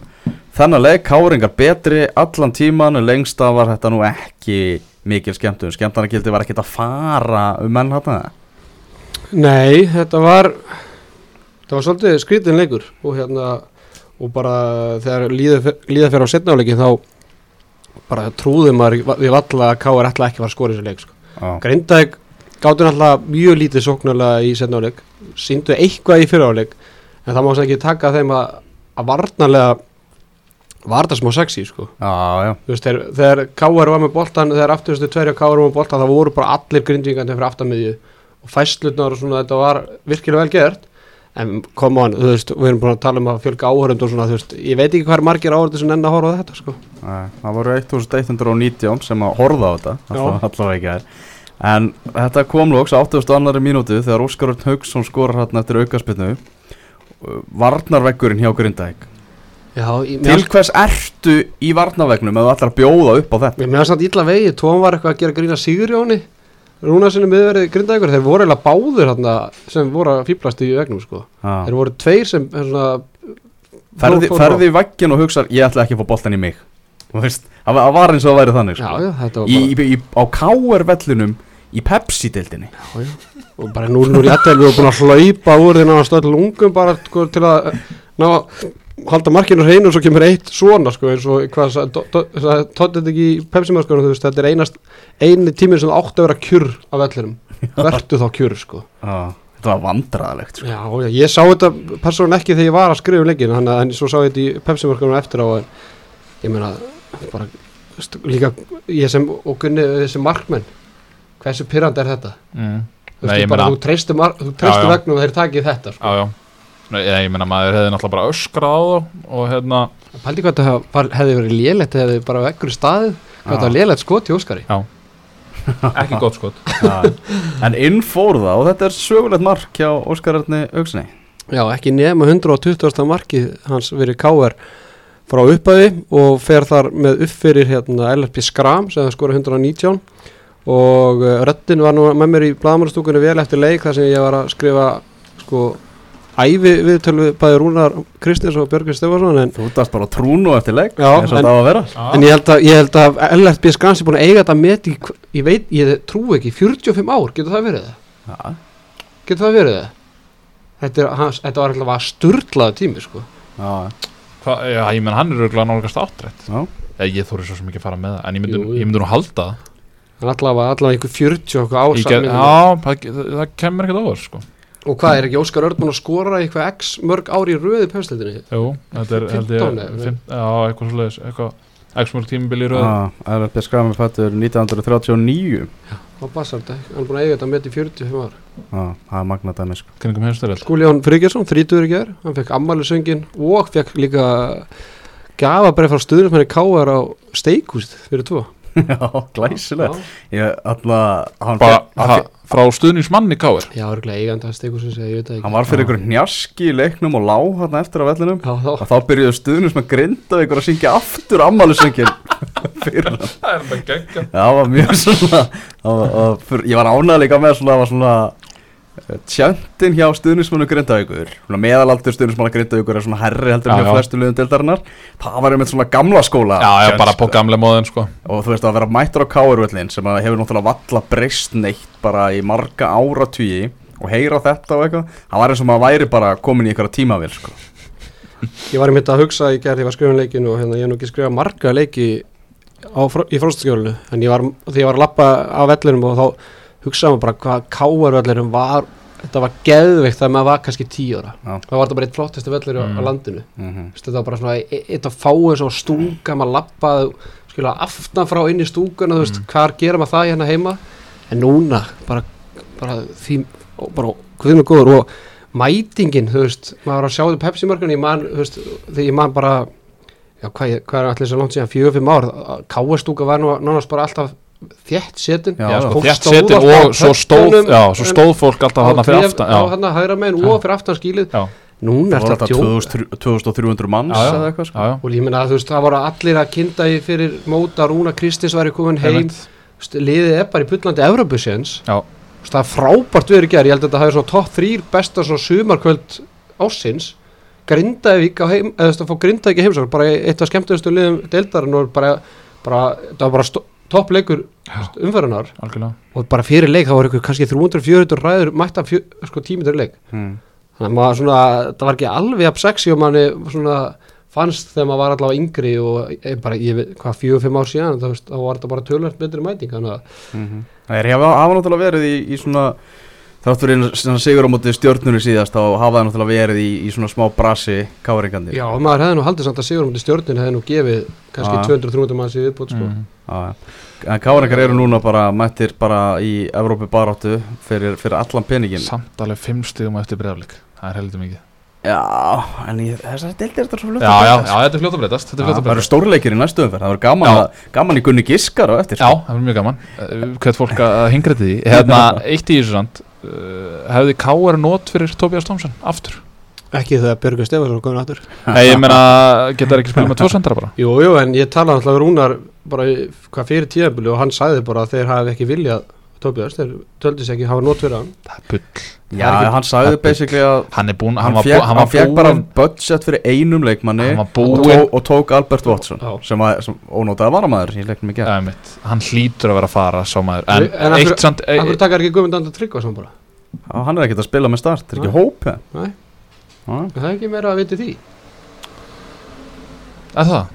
þennan leik, KR-ingar betri allan tíman, lengst af var þetta nú ekki mikil skemmtun, skemmtarnagildi var ekkert að fara um menn hérna Nei, þetta var þetta var svolítið skrítin leikur. Og hérna og bara þegar líða, líða fyrir á setnáleikin þá bara trúðum maður við valla að K.R. ætla ekki að fara að skora þessu leik sko. Já, Grindavík gáttu náttúrulega mjög lítið sóknarlega í setna áleik síndu eitthvað í fyrir áleik en það má sem ekki taka þeim að, að varnarlega var það smá sexy sko Já, já, veist, þegar, þegar K.R. var með boltan þegar afturstu tverja K.R. var með boltan það voru bara allir grindvíkandi fyrir aftanmiðju og fæslutnar og svona þetta var virkilega vel gert en come on, þú veist, við erum búin að tala um að fjölga áhörund og svona, þú veist, ég veit ekki hvað er margir áhörundur sem enn að horfa á þetta sko Nei, það voru 1119 sem að horfa á þetta Já. allavega ekki er en þetta kom lóks á 82. mínútu þegar Óskar Örn Haugsson skorar hann eftir aukaspinnu varnarveggurinn hjá Grindavík Já, ég, til hvers ertu í þú ætlar að bjóða upp á þetta Mér meðan samt illa vegi, Tóm var eitthvað að gera grína Sigurjóni Rúna sinni miðverði grindaðingur þeir voru eiginlega báður þarna sem voru að fýblast í vegnum sko Ha. þeir voru tveir sem svona, ferði, fór- fór- ferði í veggin og hugsar ég ætla ekki að fá boltan í mig það var- eins og það væri þannig Já, sko. já, þetta var bara í, í, á KR vellinum í Pepsi-dildinni og bara nú nú er ég við vorum búin að hlaupa úr því náða stöðl ungum bara sko, til að ná að halda markinu hreinu og svo kemur eitt svona sko eins og hvað tóttið þetta ekki í þú veist þetta er einast eini tíminn sem átti að vera kjur af vellinum. Vertu þá kjur sko. Já, þetta var vandræðalegt sko. Já, já, ég sá þetta persónulega ekki þegar ég var að skrifa um leikin þannig að en svo sá ég þetta í Pepsi-markanum eftir á en ég meina bara líka ég sem og Gunni þessi markmenn hversu pyrrandi er þetta mm. þú, Nei, veist, ég bara, meina- þú Já, já. vegnum og þeir takið þetta sko. Já, já Nei, ég, meina maður hefði náttúrulega bara öskrað og hérna, Pældi hvað þetta hefði verið lélegt hefði bara veggur í staðið hvað þetta var lélegt skot í Óskari ekki gott skot [LAUGHS] Já. en inn fór það og þetta er sögulegt mark hjá Óskar Erni Augsnei Já, ekki nema 120. markið hans verið K.R. frá upphæði og fer þar með uppfyrir hérna LFP Skram sem skora 119 og uh, röddin var nú með mér í blaðmannstúkunni vel eftir leik þar sem ég var að skrifa sko ævi viðtölu bæði Rúnar Kristins og Björgvin Stefansson en, þú dast bara trúnu eftir legg Já, en- vera. En ég held að, ég held að LFP Skram sem búin að eiga þetta met í, ég veit, ég trú ekki 45 ár, getur það verið það? Já, Getur það verið það? Þetta, er, hans, þetta var alltaf að sturlaða tími sko. Já, Hva, já, ég menn hann er auðvitað nálgast áttrætt. Já. ég, þóri svo sem ekki að fara með það en ég myndi, nú halda það allavega, allavega einhver 40 og eitthvað Ég ásam get, Já, það, það, það kemur ekkert á þess sko. Og hvað er ekki Óskar Örn búin að skora eitthvað x mörg ári í röði pefstildinni? Jú, þetta er held ég 15 eða? fimm- Já, eitthvað svoleiðis eitthvað X-mörg tímabili í röð Já, LFB Skræmi fættur 1939 Á Bassarda, hann er búin að eiga þetta met í 45 ár. Já, það er magnað dæmi sko. Kringum heimstöðel Skúljón Friggjarsson, 30 í gerð, hann fekk ammælisöngin og fekk líka gafabref frá stuðnismenni K.R. fyrir. [LAUGHS] Já, glæsilega Ég fer- hann, ha, frá stuðnismanni káir Já, örgulega eigandi að ég veit það ekki. hann var fyrir ykkur hnjaski í leiknum og lá hann eftir á vellinum Já, þá. og þá byrjuðu stuðnus með grinda ykkur að syngja aftur [LAUGHS] fyrir hann Það er bara geggja Já, það var mjög svona var, og fyr, Ég var ánægð líka með svona, það var svona Tjöntin hjá stuðnismannu Grindavíkur Meðalaldur stuðnismannu Grindavíkur er svona herri heldur en Já, hjá já. flestu liðum deildarinnar Það var einmitt svona gamla skóla Já, já, bara på gamle móðin sko Og þú veist að vera mættur á Káurvöllin sem að hefur náttúrulega valla breyst neitt bara í marga áratvíi og heyra þetta og eitthvað Það var eins og maður væri bara komin í eitthvað tímavél sko. Ég var einmitt að hugsa í gerð, ég var að skrifa um leikinu og hérna ég hef nú ekki skrifað marga leiki á, í fróstaskjólinu en ég var, því að maður bara hvað káar vellinum var þetta var geðveikt þegar maður var kannski tíu ára Já. það var þetta bara eitt flottasti vellur Mm. á, á landinu mm -hmm. Þetta var bara svona e- eitt að fáið svo stúka maður lappaði skilja aftan frá inn í stúkuna þú veist, hvar gera maður það hérna heima en núna bara, bara því bara hvað með góður og mætingin, þú veist, maður var að sjá þetta Pepsi mörgun, ég man, þú veist, þegar ég man bara já, hvað, hvað er allir svo langt síðan fjögur, fimm ár, káastúka var nú nánast bara alltaf þétt setin Já, Já, stóð setin á og svo stóð Já, svo en- stóð fólk alltaf hana fyrir aftan á hann að hægra megin Já. og fyrir aftan skílið já, núna er var þetta þetta tjóð 2300 manns Já, já. eða eitthvað sko. já, já. Og ég meina að þú veist, það voru allir að kinda í fyrir móta Rúna Kristins væri komin heim. Liðið er bara í pullandi Evropasjens Já. það er frábært verið gerð, ég held að þetta hafi svona topp þrýr besta svona sumarkvöld ásins Grindavík á heim eða þú veist að fá Grindavík í heimsókn bara eitt af skemmtustu liðum deildarinn og bara, bara það var bara stó- toppleikur Algjörlega. Og bara fyrir leik þá var ykkur kannski 300-400 ræður mætta fjö, sko, tímitur leik. Mm. þannig að maður svona, það var ekki alveg að sexy og manni svona fannst þegar maður var allavega yngri og ég bara, ég veit, hvað, fjögur, fimm ár síðan þá, var þetta bara tölvært betri mæting þannig að Mm Það er, hafa náttúrulega verið í, í svona fyrir svona sigur á móti stjórnunni síðast þá hafa það náttúrulega verið í, í svona smá brasi káringandi Já, maður hefði nú haldið samt að Sigur mútið stjórnin hefði nú gefið kannski Já. 200-300 manns í viðbútt sko. Mhm. En káringar eru núna bara mættir bara í Evrópi baráttu fyrir, fyrir allan peningin Samt alveg fimm stigum eftir breyðaflik Það er heldur mikið Já, en í þessari deildir er þetta svo fljótt Já, að já, breytast. já, þetta er fljótt að breytast Þetta er Já, að Það eru stórleikir í næstu umferð Það verður gaman, Já. að- gaman í Gunni Giskar á eftir Já, sko. það er mjög gaman Uh, Hvert fólk að hingra til því Hérna, [LAUGHS] eitt í uh, Hefði K.R. nót fyrir Tobias Thompson Aftur. Ekki þegar Björgur Stefansson komin aftur. Nei, ég meina, geta ekki spilað með tvo sendara bara? Jú, jú, en ég talaði alltaf Rúnar bara hvað fyrir tíðabili og hann sagði bara að þeir hafi ekki viljað Tobias, þeir töldi sér ekki hafa nót fyrir hann. Það er bull. Já, er ekki- hann sagði basically að Hann er búinn, hann, hann var, fekk, bú, hann hann var fekk bara budget fyrir einum leikmanni Hann var og, tó, og tók Albert Watson Já. sem, að, sem ónótaði varamæður í leiknum í gerð hann hlýtur að vera að fara sá maður. En, En af hverju- eitt samt e, Akkur takar ekki Guðmund Andar Tryggvason bara? Já, hann er ekkert að spila með start, það er ekki Nei. hóp það er ekki meira að viti því? Er það?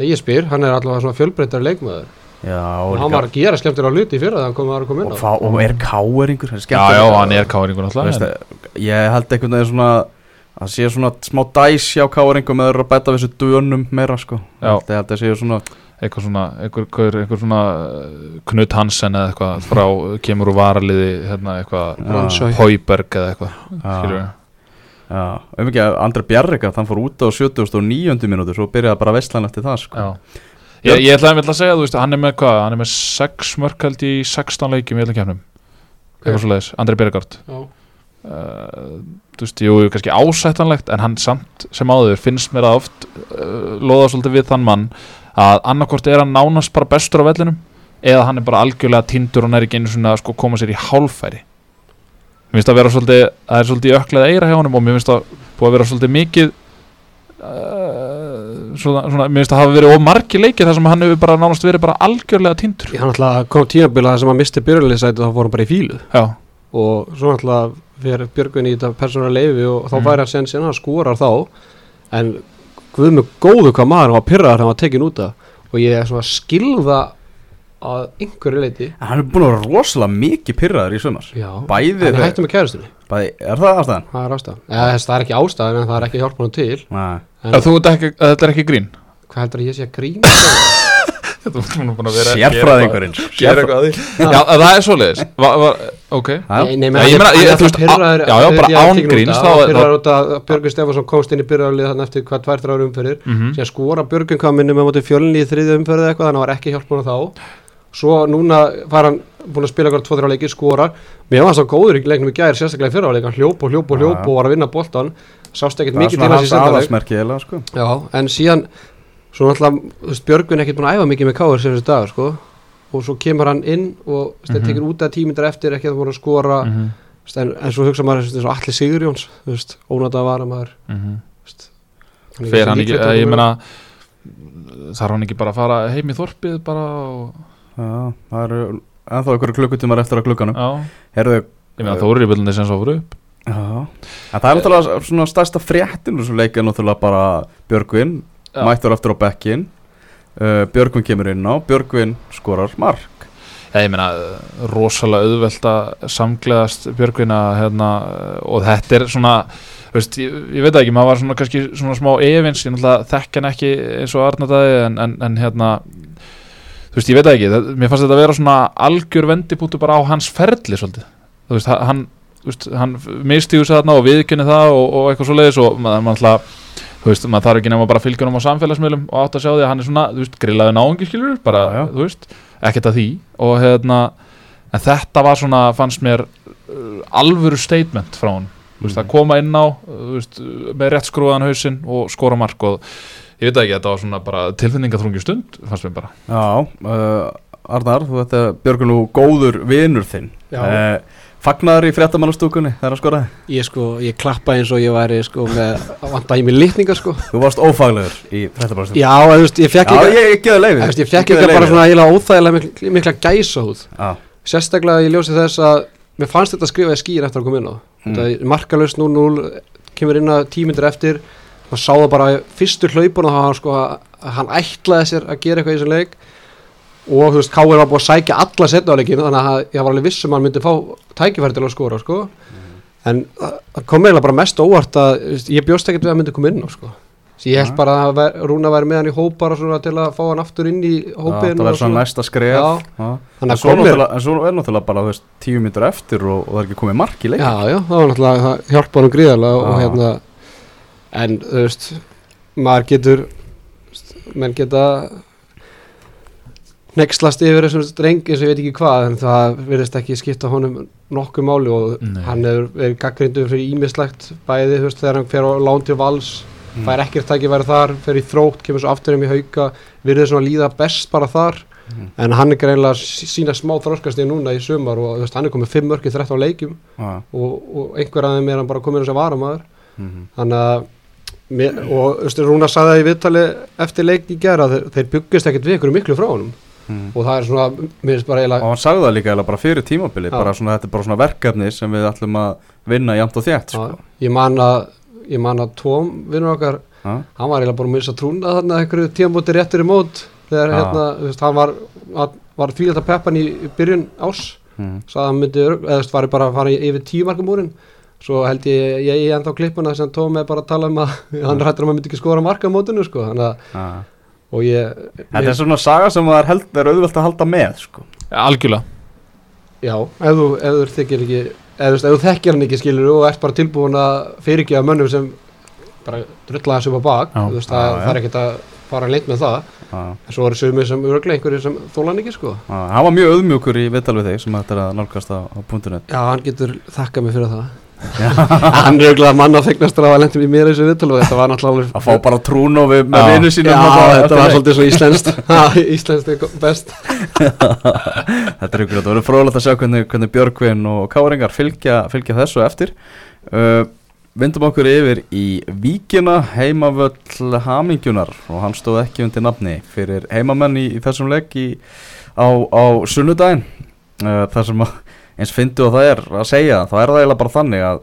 Ég spyr, hann er allavega svona fjölbreyttar leikmaður Já, og og, hann var að gera skemmtilega hluti í fyrra þegar hann kom að koma inn og, á fá, og er káeringur Já, já, hann er Veist, en- Ég held einhvern veginn svona að sé svona smá dæs hjá káeringum eða bæta við þessu dönum meira sko. Já. Ég held að sé svona eitthvað svona, eitthvað, eitthvað, eitthvað svona uh, Knut Hansen eða eitthvað frá, kemur úr varaliði hérna eitthvað. Hauberg eða eitthvað Já, já, um ekki að Andri Bjarrika þann fór út á 79. mínútu svo byrjaði bara veistlan eftir það sko Ég, ég ætlaði að segja, þú veist, hann er með hvað, hann er með 6 mörk held í 16 leikjum í öllum kefnum eitthvað svo leiðis, Andri Bergard Já, uh, þú veist, jú, kannski ásættanlegt en hann samt sem áður finnst mér að oft uh, loða svolítið við þann mann að annarkvort er hann nánast bara bestur á vellinum eða hann er bara algjörlega tindur og næri ekki einu svona að sko koma sér í hálfæri mér finnst að vera svolítið það er svolítið öklega eira hjá honum og mér finnst að búið að vera svolítið mikið uh, svona, svona, mér finnst að hafa verið ómargi leikið þar sem hann hefur bara nánast verið bara algjörlega tindur. Hann alltaf kom tímabila þar sem hann misti byrjulegisæti þá fór hann bara í fílu. Já, og svo alltaf fyrir Björgun í þetta persónulega leifi og þá Mm. væri hann sen sen hann skorar þá. En guð með góðu hvað maður hann var pyrraðar hann var tekin út af. Og ég er að skilða að einhverju leiti En Hann er búin að vera rosalega mikið pyrraður í sumar. Já, Bæði hann er þeir- hættu með kærustunni. Bæði, Er það ástæðan? það er ástæðan, eða þess það er ekki ástæðan en það er ekki hjálpa hann til. Nei. En þú veit ekki, að þetta er ekki grín. Hvað heldur að ég sé að grína? Þú ert búin að vera- Sérfræðingurinn. Að Já, að það er svoleiðis. Ok. Ég meina, þú veist, já, já, bara ég án tekin út gríns, af, þá- og þá- pyrraður út að Björgun Stefansson komst inn í byrjarlið þannig svo núna var hann búin að spila eitthvað tvo þrjá leikir skorar. Mér var hann svo góður í leiknum í gæðir sérstaklega í fyrra leik hann hljóp og hljóp og hljóp og var að vinna boltan sást ekkert Það er mikið til hans sendaleg sko. Já en síðan svo náttúrulega þú veist, Björgun er ekkert búin að æfa mikið með káir sem þessi dag sko. Og svo kemur hann inn og mm Mhm. tekur út að tímindar eftir ekki að það voru að skora. Þú veist, en, en svo hugsa maður eins og allir Sigurjóns veist, maður mhm. þú veist, hann að að Já, það eru ennþá einhverju klukkutímar eftir að klukkanum Já, Herðu, ég meina Þóri í byrjunni sem svo fyrir upp. Já. En það er náttúrulega svona stærsta fréttin úr þessu leik er náttúrulega bara Björgvin Já. mættur aftur á bekkin uh, Björgvin kemur inn á Björgvin skorar mark. Já, ég meina, rosalega auðvelt að samgleðast Björgvina hérna, og þetta er svona veist, ég, ég veit það ekki, maður var svona kannski svona smá efins, ég náttúrulega þekk hann ekki eins og Arnardæði en, en, en hérna þú veist, ég veit ekki, það, mér fannst þetta að vera svona algjör vendipútu bara á hans ferli svolítið, þú veist, hann hann mistígur sér þarna og viðkynni það og, og eitthvað svo leiðis og maður, alltaf þú veist, maður þarf ekki nema bara fylgjunum á samfélagsmiðlum og átt að sjá því að hann er svona, þú veist, grillaði náungi skilur, bara, Já, já. þú veist ekkert að því og hérna en þetta var svona, fannst mér uh, alvöru statement frá hann þú veist, Mhm. að koma inn á þú veist, með rétt skrúðan hausinn og skora mark og ég veit ekki, þetta var svona bara tilfinningaþrungi stund, fannst mér bara. Já, uh, Arnar, þú veit að Björgvin nú góður vinur þinn. Já. uh, Fagnaður í fréttamannastúkunni þegar hann skoraði? Ég sko, ég klappa eins og ég væri sko með, vanta í mig litningar sko. Þú varst ófaglegur í fréttamannastúkunni. Já, þú veist, ég fekk Já, líka ég, ég geði leiði þú veist, ég fekk líka bara svona eiginlega óþægilega mikla, mikla gæsa húð Já, sérstaklega í ljósi þess að mér fannst þetta skrifaði skýr eftir að koma inn á. Mm. markalust 0-0 kemur inn að tímyndir eftir og sá það bara fyrstu hlaupun og hann, sko, að hann ætlaði sér að gera eitthvað í þessum leik og þú veist, Káir var búið að sækja alla setnáleikinu þannig að ég var alveg viss um að hann myndi fá tækifæri til að skora sko. en það kom eiginlega bara mest á óvart að ég bjóst ekkert við að hann myndi koma inn á sko. Ég held bara að ver- Rúna væri með hann í hóp bara svona til að fá hann aftur inn í Já, hópin það verður svona næsta skref Já. Já. Þannig En svo, er náttúrulega bara veist, tíu myndur eftir og, og það er ekki komið mark í leik Já, já, það var náttúrulega, það hjálpa hann gríðarlega og Já. hérna en þú veist, maður getur menn geta nexlast yfir þessum streng eins og ég veit ekki hvað en það verðist ekki skipta honum nokkuð máli og Nei. hann hefur verið gaggrindu fyrir ímislegt bæði, veist, þegar hann fer á lán til vals Mm. fær ekkert tækifæri þar, fer í þrótt kemur svo aftur um í hauka, virðið svona líða best bara þar, Mhm. en hann er greinlega sína smá þróskast í núna í sumar og veist, hann er komið 5 mörki 13 leikjum Já. og, og einhver þeim er hann bara komin þess að varamæður Mhm. þannig að mér, og Rúna sagði það í viðtali eftir leik í gera þeir, þeir byggist ekkert við ykkur miklu frá honum Mhm. og það er svona, mér finnst bara og eiginlega hann sagði það líka eiginlega bara fyrir tímabili bara svona, þetta er bara svona verkefni sem við ætlum að vinna jæmt og þétt sko. Ég man að ég man að Tom, vinnur okkar Já. hann var eiginlega bara að missa trúna þarna einhverju tímabóti réttur í mót þegar Já. hérna, þú veist, hann var var, var því að peppan í, byrjun ás Mhm. sagði að hann myndi, eða þú veist, var að svo held ég, ég, ég enda á klippuna sem Tom er bara að tala um að [LAUGHS] hann rættur um að hann myndi ekki skora marka á mótinu sko, þannig að og ég, Þetta er svona saga sem það er, held, er auðvelt að halda með sko. algjörlega já, ef þú, ef þú þykir ekki ef, þú veist, ef þú þekkir hann ekki skilur og ert bara tilbúin að fyrirgefa mönnum sem bara drulla þessu upp á bak Já. veist, það, já. það er ekkert að fara leint með það Já. en svo eru sumir sem örglega einhverju sem þóla hann ekki sko Hann var mjög auðmjúkur í viðtal við þig sem þetta er að nálgast á, á punktunni já, hann getur þakkað mig fyrir það [LAUGHS] hann er örglega manna fegnastur af að lendum í mér þessu viðtal og þetta var náttúrulega Að fá bara trún og við með vinnu þarna. þetta var svolítið svo íslenskt. [LAUGHS] Íslenskt er best. [LAUGHS] Þetta er ykkur, það verður frólægt að sjá hvernig, hvernig Björgvin og Káringar fylgja, fylgja þessu eftir. Uh, Vindum okkur yfir í Víkina, heimavöll Hamingjunar og hann stóð ekki undir nafni fyrir heimamenn í, í þessum í, á, á sunnudaginn. Uh, þar sem að, eins fyndu og það er að segja, þá er það eiginlega bara þannig að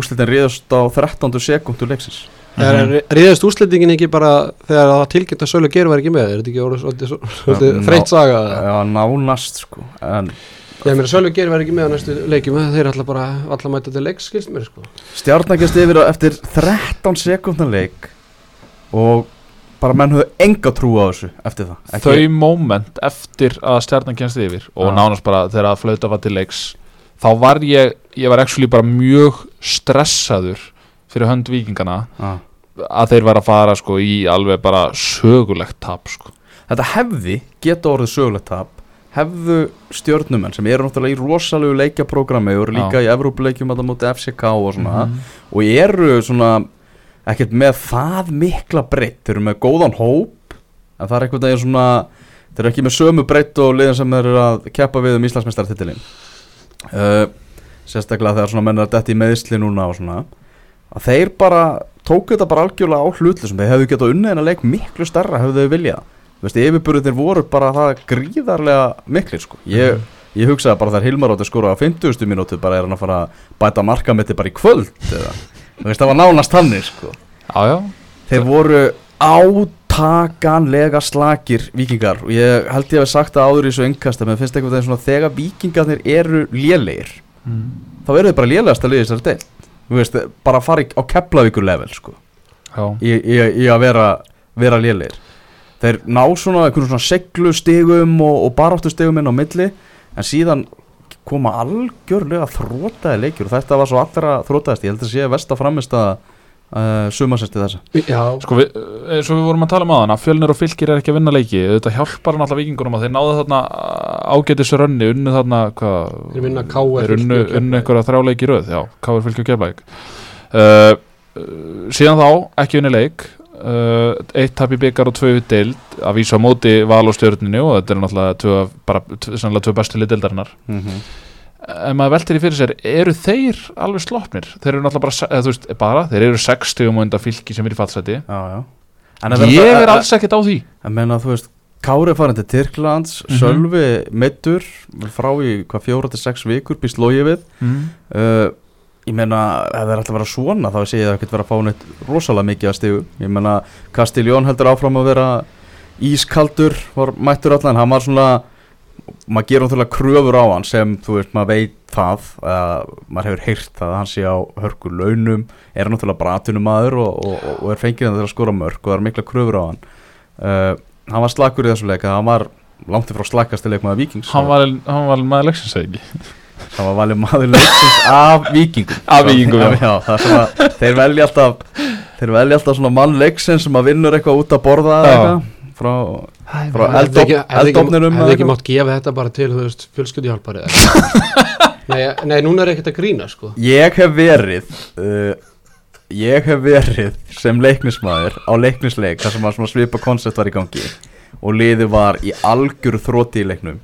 úslitin ríðust á 13. sekundu leiksins. Er ríðast úrslitingin ekki bara þegar það tilkynnt að Sölu Geir var ekki með? Er þetta ekki orðið Já, þreytt saga? Já, nánast sko en ég meina Sölu Geir var ekki með á næstu leikjum þeir ætla bara alla mæta til leiks skilst mér sko. Stjarnakast yfir á- eftir 13 sekundar leik og bara menn höfðu enga trú á þessu eftir það þau moment eftir að stjarnan kennst yfir og Já. nánast bara þegar að flauta var til leiks þá var ég, ég var actually bara mjög stressaður fyrir hönd vikingana Já. að þeir var að fara sko í alveg bara sögulegt tap sko Þetta hefði geta orðið sögulegt tap hefðu stjörnumenn sem eru náttúrulega í rosalegu leikjaprógrami og eru líka í Evrópuleikjum að það móti FCK og svona Mhm. og eru svona ekkert með það mikla breytt þeir eru með góðan hóp en það er einhvern veginn svona þeir eru ekki með sömu breytt og liðan sem eru að keppa við um Íslandsmeistartitilin uh, sérstaklega þegar svona menn er að detti í meðsli núna og svona að þeir bara tóku þetta bara algjörlega á hlutlusum þeir hefðu en að leik miklu starra hefðu þau viljað. Þú veist, yfirburðir voru bara það gríðarlega miklir sko. ég, ég hugsaði bara þegar Hilmar átti skora á 50. minútu bara er hann að fara að bæta markametti bara í kvöld eða, veist, það var nánast þannig sko. Þeir voru átakanlega slakir vikingar og ég held ég að hafa sagt það áður í þessu engkast að mér finnst eitthvað þegar þegar vikingarnir eru lélegir þá eru þeir bara lélegast að liða þessari deil þú veist, bara að fara á Keflavíkur level sko, í, í, í að vera, vera lélegir. Þeir ná svona svona seglu stigum og, og baráttu stigum inn á milli en síðan koma algjörlega þrótaði leikjur og þetta var svo allra þrótaðist ég held að sé vest að framist að uh, sumasesti þessa. Já, Sko við, eins og við vorum að tala um aðan að fjölnir og fylgir er ekki að vinna leiki. Þetta hjálpar hann alltaf vikingunum að þeir náðu þarna ágætis rönni, unnu þarna hvað, þeir vinna K.R. þeir unnu, unnu einhverja þrjáleiki í röð. Já, káir fylgir og keflæk uh, uh, síðan þá, ekki unni leik uh, eitt tap í byggar og tvö deild að vísa á móti val og stjörninu og þetta er náttúrulega tvö, bara, tvö, tvö bestu lið deildarinnar mm -hmm. ef maður veltir í fyrir sér, eru þeir alveg sloppnir? Þeir eru náttúrulega bara, eða, veist, bara þeir eru 60 um undan fylki sem er í. En vera Ég er alls ekkert á því að menna þú veist Kári farin til Tyrklands, Mhm. Sölvi meittur, frá í hvað fjóra til sex vikur, býst logi við uh, ég meina ef það er alltaf að vera svona þá sé ég það ekkert vera að fá neitt rosalega mikið að stigu ég meina Castiljón heldur áfram að vera ískaldur var mættur allan, hann var svona maður gerur náttúrulega kröfur á hann sem þú veist, maður veit það maður hefur heyrt það að hann sé á hörku launum, er náttúrulega bara atvinnumæður og, og, og er fengið að skora mörg og það er mikla kröfur á hann. Uh, hann var slakur í þessu leik hann var langt ifrá slakast í leikmaða vikings Hann var, hann var hann var valið maður leiksins af vikingum Af Víkingum, já. já, það er svona, þeir velja alltaf þeir velja alltaf svona mann leiksins sem að vinnur eitthvað út að borða eitthvað frá, frá ekki- hefði ekki- mátt gefa þetta bara til, þú veist, [LAUGHS] eitthvað? nei, nei, núna er ekkert að grína, sko. Ég hef verið uh, ég hef verið sem leiknismæður á leiknisleik þar sem að svona svipa koncept var í gangi og liðið var í algjöru þróti í leiknum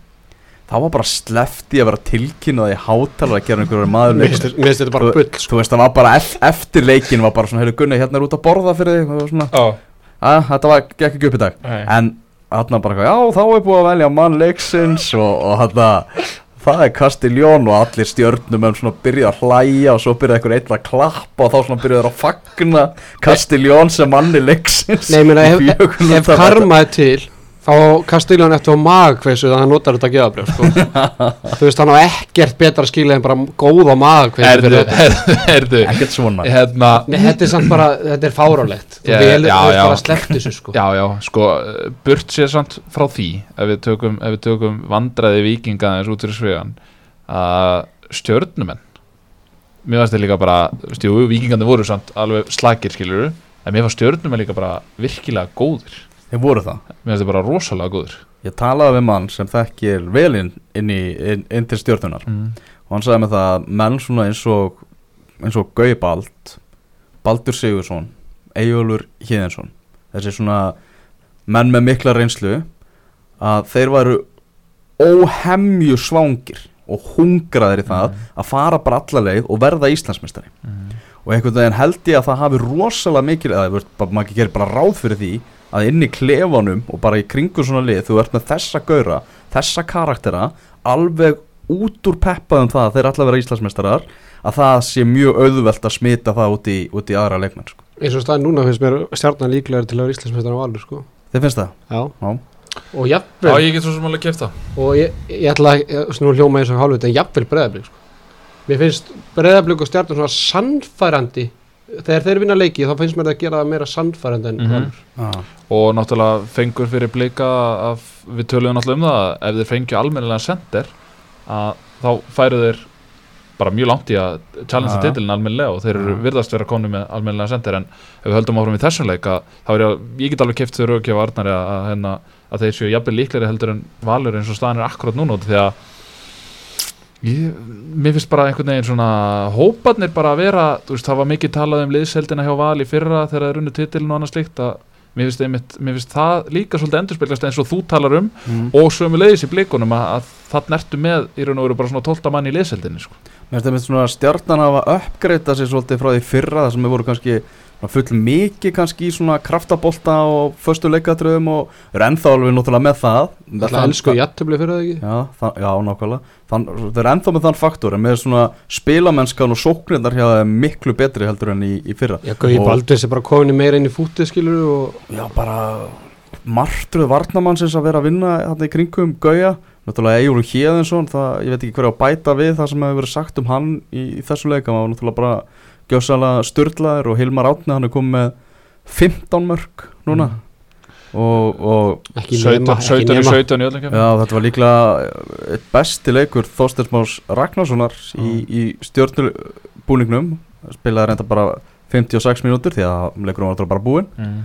þá var bara slefti að vera tilkynnað í hátalara að gera einhverjum maður Mér finnst þetta bara bull, sko. Þú veist, það var bara ef, eftir leikin var bara svona, heyrðu Gunni, hérna er út að borða fyrir þig. Og svona, Já. Að þetta var, ekki upp í dag. Nei. en þarna bara, já, þá er búið að velja mann leiksins og, og þarna það er Castiljón og allir stjörnum um svona byrja að hlæja og svo byrja einhver eitthvað að klappa og þá svona byrja þeir að fagna Castiljón sem manni leiksins Nei, í ef, ef karma er til þá Kastiljan eftir á magkveisu þannig að hann notar þetta geðabrjöf sko. [LAUGHS] þú veist, hann á ekkert betra skilja en bara þetta herðu, herðu ekkert svona Hérna Nei, þetta er samt bara, þetta er fárálegt þú velur, bara sleppt þessu sko. Já, já, sko, burt sér samt frá því ef við tökum, ef við tökum vandræði vikinga eins út fyrir svegan að stjörnumenn mér fannst þeir líka bara, stjú, vikingandi voru samt alveg slakir skilur en mér fannst stjörnumenn líka bara virkilega góðir þeir voru það. Mér fannst þeir bara rosalega góðir. Ég talaði við mann sem þekkir vel inn, inn, í, inn, inn til stjörnunar mm. og hann sagði með það að menn svona eins og eins og Gaubald Baldur Sigursson Eyjólfur Híðinsson þessi svona menn með mikla reynslu að þeir væru óhemju svangir og hungraðir í það að fara bara alla leið og verða Íslandsmeistari. Og einhvern veginn held ég að það hafi rosalega mikil eða maður gerir bara ráð fyrir því að inn í klefanum og bara í kringum svona lið þú ert með þessa gaura, þessa karaktera alveg út úr peppaðum það að þeir ætla að vera Íslandsmeistarar að það sé mjög auðvelt að smita það út í, út í aðra leikmenn sko. eins og staðin núna finnst mér stjarnan líklegur til að vera Íslandsmeistar á valur sko þið finnst það? já, Já. og Já, jafnvel ég get svo sem alveg kefta og ég, ég ætla að, ég- nú hljóma eins og hálfut en jafnvel breðablík sko. mér finnst breðablík og stjarnan svona sannfærandi þegar þeir vinna leiki þá finnst mér það að gera það meira sannfærandi en Mhm. valur Já. og náttúrulega fengur fyrir blika að við töluðum náttúrulega um það að ef þeir fengju almennilega sender að þá færu þeir bara mjög langt í að challenge Já, já. titilin almennilega og þeir eru virðast vera konu með almennilega sender en ef við höldum áfram í þessum leik að þá er ég, ég get alveg keft þau raukja varnari að, að, hérna, að þeir séu jafnvel líklegri heldur en valur eins og staðan er akkurat núna því að ég, mér finnst bara einhvern veginn svona hóparnir bara að vera, þú veist það var mikið talað um liðseldina hjá val í fyrra þegar þeir runnu titilin og annað slíkt að mér finnst, einmitt, mér finnst það líka svolítið endurspeglast eins og þú talar um Mm. og sömu leiðis í blikunum að, að það nertu með í raun og veru bara svona 12 mann í liðseldinni sko. Mér finnst það með svona stjarnan hafa uppgreita sér svolítið frá því fyrra það sem við voru kannski full mikið kannski í svona kraftabolta og föstu leikatröðum og ennþá alveg náttúrulega með það. Það þann- elsku jættöfli fyrir það ekki? Já, það, já nákvæmlega. Þann, Það er ennþá með þann faktor en með svona spilamennskan og sóknirnar hjá þeim miklu betri heldur en í, í fyrra. Já, Gauði Baldur sem bara komin í meira inn í fútið skilur og Já, bara martröð varnamannsins að vera að vinna þarna í kringum Gauja. Náttúrulega Egilur Hjeðinsson, það, ég veit ekki hverju að bæta við það sem hefur verið sagt um hann í, í þessu leika, var náttúrulega bara gjössalega styrlaður og Hilmar Átni hann er komið með 15 mörg núna. Og, og ekki 17, nema, ekki 17 í nema. 17 í öllum kemur já, þetta var líklega eitt besti leikur Þorsteinsmás Ragnarssonar í, í stjórnubúningnum spilaði reynda bara 56 mínútur því að leikurum var bara búinn. Mm.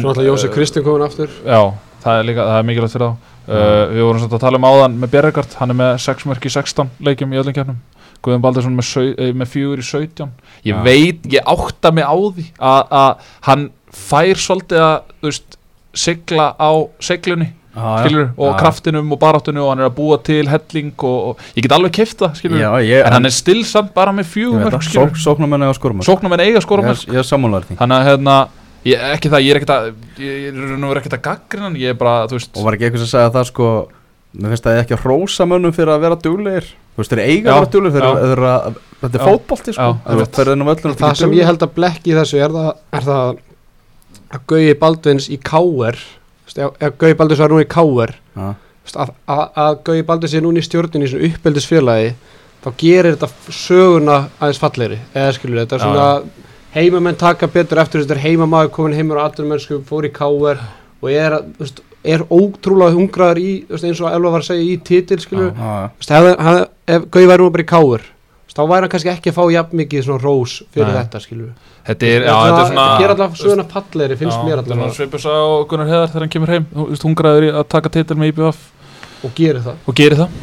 Svo alltaf Jósi uh, Kristján komin aftur. Já, það er líka, það er mikilvægt fyrir þá. Uh, Við vorum svona að tala um áðan með Bjerregard Hann er með 6 mörg í 16 leikjum í öllum kefnum Guðum Baldursson með, sau- eh, með 4 í 17 Ég Já. veit, ég átta mig á því að hann fær svolítið að, þú veist, sigla á seglunni, ah, skilur og kraftinum og baráttunum og hann er að búa til helling og, og ég get alveg keft það, skilur ég, en hann er stillsamt bara með fjögur skilur sók, sóknarmenn eða skorum Sóknum en eiga skora Ég, er- því. Þannig að, hérna, ég, ekki það, ég er ekkert að ég er nú ekkert að gaggrina hann, ég er bara, Og var ekki eitthvað sem segja það sko Mér finnst það ekki að hrósa mönnum fyrir að vera duglegir Þú veist, þeir eiga að duglegir þeir, þeir, þeir, Þetta er Já. fótbolti sko. þeir eru völlunum Það sem ég held að blekki í þessu er það, er það að Gauði Baldvins í ef, ef Gauði Baldur var nú í Káver Já, að, að, að Gauði Baldur sé núna í stjórnin í svona uppeldisfélagi þá gerir þetta söguna aðeins fallegri eða skilur þetta er Já, svona heimamenn taka betur eftir þetta er heimamaður komin heimur á atvinnumennsku fór í Káver og er, að, þú veist, er ótrúlega hungraður í eins og Elva var að segja í titil skilur já, já. Þú veist, ef, Gauði væri bara í Káver þá væri hann kannski ekki að fá jafn mikið svona rós fyrir Nei. þetta skilur Þetta er, já, þetta er svona gera alltaf söguna fallegri finnst mér Þetta er svona alltaf svipus á Gunnar Heðar þegar hann kemur heim. Þú veist, hungraður í að taka titil með IBF og gerir það, og gerir það.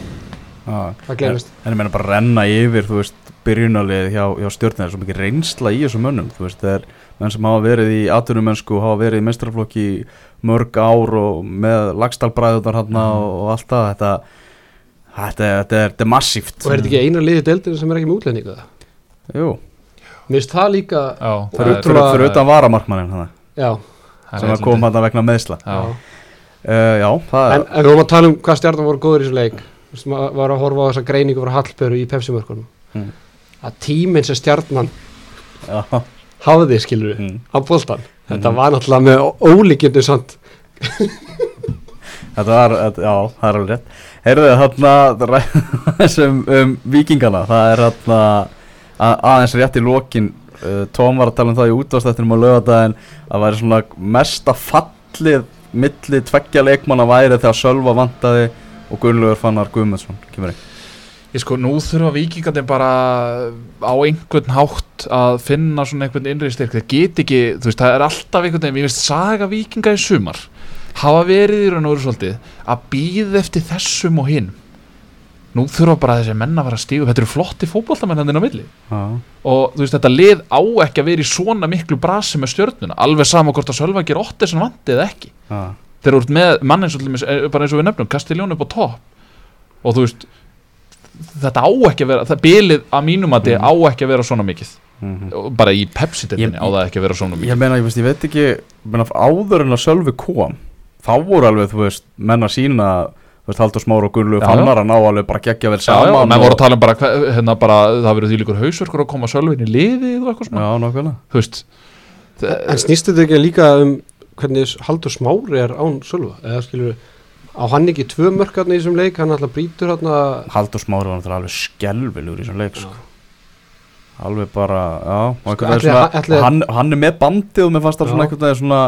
Já. það glemist En ég meina bara renna yfir, þú veist, byrjunalið hjá, hjá stjórnir, það er svo mikið reynsla í þessum mönnum, þú veist, það er menn sem hafa verið í atvinnumennsku, hafa verið í mestrarflokki mörg ár og með lagstálbræðunar hann Mhm. og, og allt það, þetta, þetta, er- þetta, er, þetta er massíft. og er þetta ekki eina liðið deildinu sem er ekki með útlendinga Jú, mér finnst það líka Já, fyrir, það er- fyrir, fyrir utan varamarkmannin hann, já, það er sem að koma hann vegna meðsla. Já, Uh, já, það en, er, en við vorum að tala um hvað stjarnan voru góður í þessu leik Þú veist, maður var að horfa á þessa greiningu frá Hallberu í Pepsi-mörkunum Mm. að tíminn sem stjarnan já, hafði skilur við mm. á boltan þetta Mhm. var náttúrulega með ólíkjöndu samt [LAUGHS] Þetta var, já, það er alveg rétt. Heyrðu þarna þessum um, vikingana það er þarna að- aðeins rétt í lokin. Uh, Tóm var að tala um það í útvarstættinum á lögadaginn að væri svona mesta fallið milli tveggja leikmanna væri þegar Sölva vantaði og Gunnlaugur Fannar Guðmundsson kemur ekki Ég sko, nú þurfa vikingandi bara á einhvern hátt að finna svona einhvern innri styrk. Það get ekki, þú veist, það er alltaf einhvern veginn, ég veist, saga vikinga í sumar hafa verið í raun og veru svolítið að býða eftir þessum og hinn nú þurfa bara þessi menn að fara að stígu þetta eru flotti fótboltamenn hann inn á milli. Já, og þú veist, þetta lið á ekki að vera í svona miklu brasi með stjörnuna. Alveg sama hvort að Sölva ger 8 sem vandi eða ekki. Já, þeir eru út með mann eins og, eh, bara eins og við nefnum Castellón upp á topp. Og þú veist þetta á ekki að vera, það bilið að mínum að Mhm. á ekki að vera svona mikið. Mhm. Og bara í Pepsi-deltinni Ég- á það ekki að vera svona mikið. Ég meina, ég veist, ég veit ekki meina, áður en að Sölvi kom þá voru alveg, þú veist, menn að sína þú veist, Haldur Smára og Gunnlaugur Já, já. Fannar að ná alveg bara geggja vel Já, já, saman menn voru að tala um bara, hérna bara það verður því líkur hausverkur að koma Sölvin í liðið og eitthvað svona, Já, nákvæmlega þú veist en snýst þetta ekki líka um hvernig Haldur Smári er án Sölva eða skilur á hann ekki tvö mörkarni í þessum leik hann alltaf brýtur hann Haldur Smári var náttúrulega alveg skelvilegur í þessum leik sko. alveg bara, já veginn ætli- svona, ætli- hann, hann er með bandið og mér fannst það Já. svona veginn svona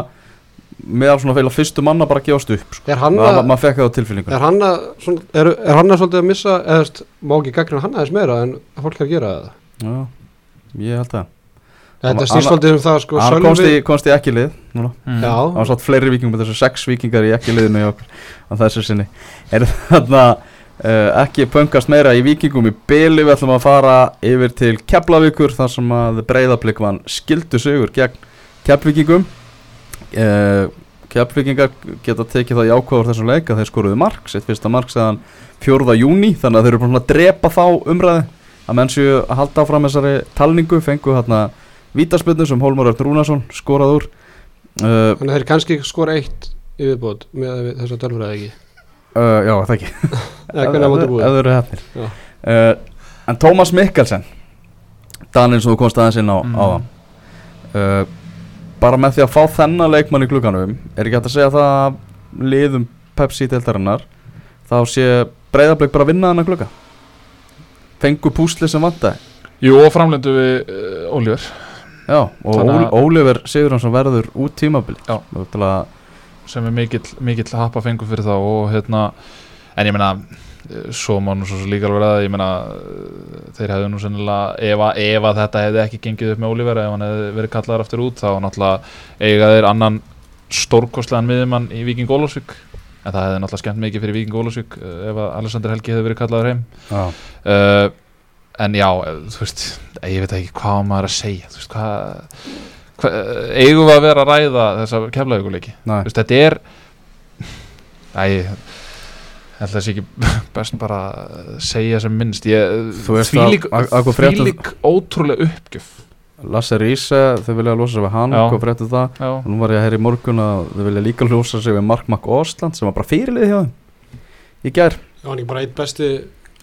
með svona feila fyrstu manna bara að gefast upp sko. er hann Ma, að maður fekk það á tilfinningu Er hann að, svona, er, er hann að svolítið að missa eða má ekki gagna hann aðeins meira en fólk er að gera það já, ég held það Þetta Hann- snýst svolítið um það sko hann komst í, komst í ekki lið núna. Mm. Já, það var svona fleiri vikingum með þessu sex vikingar í ekki liðinu í okkur á þessu sinni er þarna uh, ekki pöngast meira í vikingum í byli við ætlum að fara yfir til Keflavíkur þar sem að breyðablík vann skildu sigur gegn Keflvíkingum uh, Keflvíkingar geta tekið það jákvæður þessum leik að þeir skoruðu mark, sitt fyrsta mark segðan 4. júni, þannig að þeir eru búin að drepa þá umræði að menn séu að halda áfram þessari talningu, fengu hérna vítaspilnu sem Hólmar Örn Rúnarsson skorað úr. Uh, þannig að þeir kannski skora eitt yfirbót með þess að tölfræði ekki? Uh, já, það ekki. [LAUGHS] Eða hvernig að móti búið? Ef þau eru hefnir En Tómas Mikkelsen Daninn sem þú komst aðeins inn á Mm. uh, Bara með því að fá þennan leikmann í klukkanum Er ekki hægt að segja það að liðum Pepsi deildarinnar Þá sé breyðarbleik bara að vinna þennan klukka Fengu púsli sem vantaði? Jú, og framlendu við uh, Oliver. Já, og Þannig að- Ól- Oliver Sigurðansson verður út tímabil Já. Til að sem er mikill, mikill happa fengur fyrir þá og hérna, en ég meina eh, svo má nú svo líka alveg að ég meina eh, þeir hefðu nú sennilega ef, ef að þetta hefði ekki gengið upp með Oliver ef hann hefði verið kallaður aftur út þá náttúrulega eiga þeir annan stórkostlegan miðjumann í Viking Ólafsvík. En það hefði náttúrulega skemmt mikið fyrir Viking Ólafsvík eh, ef að Alexander Helgi hefði verið kallaður heim. Já, uh, en já, eh, þú veist ég veit ekki hvað maður að segja þú veist, hvað hva, eigum við að vera að ræða þessa veist, þetta er [LAUGHS] Æ, ég held að það sé ekki [LAUGHS] best bara að segja sem minnst. Ég, Þú veist þvílík, þvílík ótrúlega uppgjöf. Lasse Riese, þau vilja losa sig við hann. Hvað fréttu það? já, Og nú var ég að heyra í morgun að þau vilja líka hljósa sig við Mark McAusland sem var bara fyrirlið hjá þeim. Í gær. Já, hann er bara eitt besti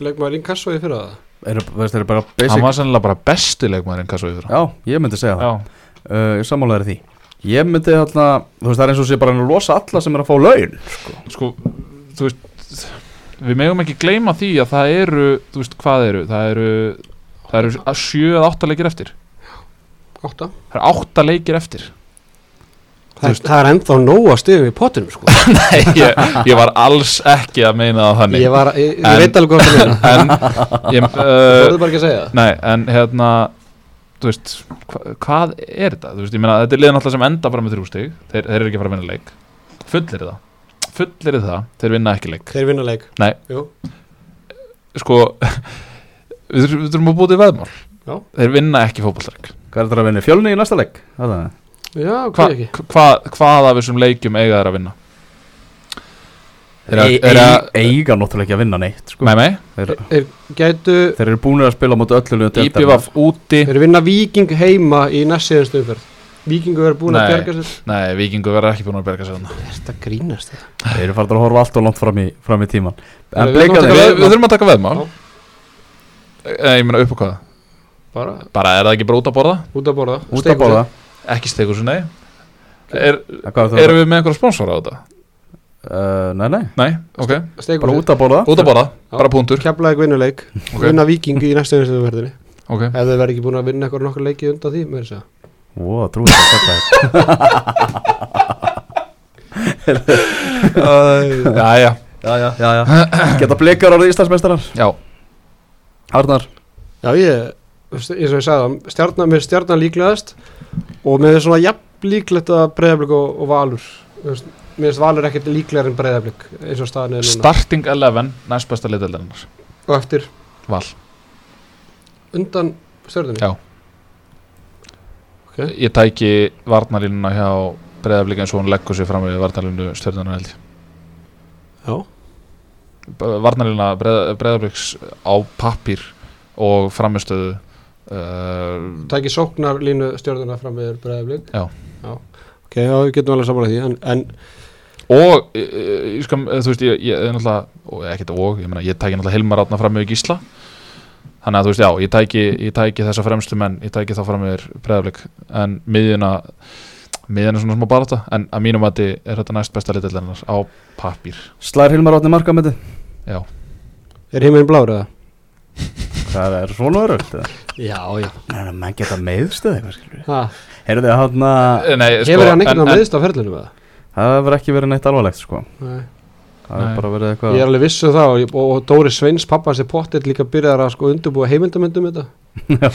leikmaður í Kassói fyrir það eru, veist, bara hann var sennilega bara besti leikmaður en hvað svo yfir Já, ég myndi segja það. Já, uh, Ég sammálaður því. Ég myndi þarna, þú veist það er eins og sé bara að losa alla sem er að fá laun sko, þú veist við megum ekki gleyma því að það eru þú veist hvað eru? Það eru, það eru að sjö eða átta leikir eftir. Átta. Það eru átta leikir eftir. Það, það er ennþá nóga stigum í pottinum sko. [LAUGHS] Nei, ég, ég var alls ekki að meina það þannig. Ég, var, ég, ég En- veit alveg hvað það meina en ég, [LAUGHS] Þú uh, voruð bara ekki að segja það. nei, en hérna veist, hva, hvað er þetta? Veist, meina, þetta er liðan alltaf sem enda bara með þrjú stig. Þeir, þeir eru ekki að fara að vinna leik. Fullir það, fullir það þeir vinna ekki leik, Þeir vinna leik Nei. Jú. sko [LAUGHS] við, þurfum- við þurfum að búið í veðmál Já. þeir vinna ekki fótballleik Hvað er þetta að vinna? Fjölni í næsta leik? Það er það. Já, Hva, hvað ekki hva, hvað af þessum leikjum eiga þeir að vinna Þeir að- ei- Eiga náttúrulega ekki að vinna neitt sko. með mig, þeir, Þeir gætu þeir eru búinir að spila mot öllu. IPVF úti Þeir vinna Viking heima í næst síðanstu umferð Vikingu verður búin að bjarga sér. nei, vikingu verður ekki búin að berga sér þarna. Þetta grínast þetta. Þeir eru farin að horfa allt og langt fram í, fram í tíman En Við við, taka við þurfum að taka veðmál. Eh, ég meina upp á hvað? Bara bara er það ekki bara út að borða? Út að borða. Út að borða. Ekki stegur svo nei. Er, er erum við með einhverja sponsora á þetta? Uh, nei, nei, nei, ok, Steikur bara út að borða. Út að borða Já. bara punktur Keflaði vinnuleik Ok. Vinna Viking í næstu síðanstu umferðinni ok, Ef þeir verður ekki búin að vinna eitthvað nokkur leiki undan því Ó, trúið já, já Geta blikar árið Íslandsmeistarar? Já. Arnar? Já, ég, eins og ég sagði stjarnan, mér er stjarnan líklegast og mér er svona jafn líklegt að breyðablík og, og valur mér finnst valur ekkert líklegar en breyðablík eins og staðan er núna. Starting 11, næst besta liðeldarinnar og eftir? Val, undan stjörnunni? Já. Ok. ég tæki varnalínuna hjá breyðablík eins og hún leggur sér fram við varnalínu stjórnunar held Já, varnalína breyðablíks á pappír og framistöðu uh, tæki sóknar línu stjörnuna fram með breyðablík Já. Ok, já, við getum alveg saman að því en, en og ég, ég, skam, þú veist ég, er náttúrulega og ekkert og, ég ég tæki náttúrulega Hilmar átna fram með Gísla þannig að þú veist já, ég tæki, ég tæki þessa fremstu menn ég tæki þá fram með breyðablík en miðjuna miðjuna er svona smá barata en að mínum að er þetta næst besta litildarinnar á pappír Slær Hilmar átni marka með já, er heiminn blár eða? [LAUGHS] Það er svona örugt eða? Já, já Nei, menn geta meðstöð eitthvað skilur ha, Heyrðu þið að hann að Nei, Hefur hann veginn meðist á ferlinu með það? Það hefur ekki verið neitt alvarlegt sko Nei. Verið Ég er alveg viss um það og, ég- og, Dóri Sveins pappa sér pottitt líka byrjar að sko undirbúa heimildamöndum þetta. Já.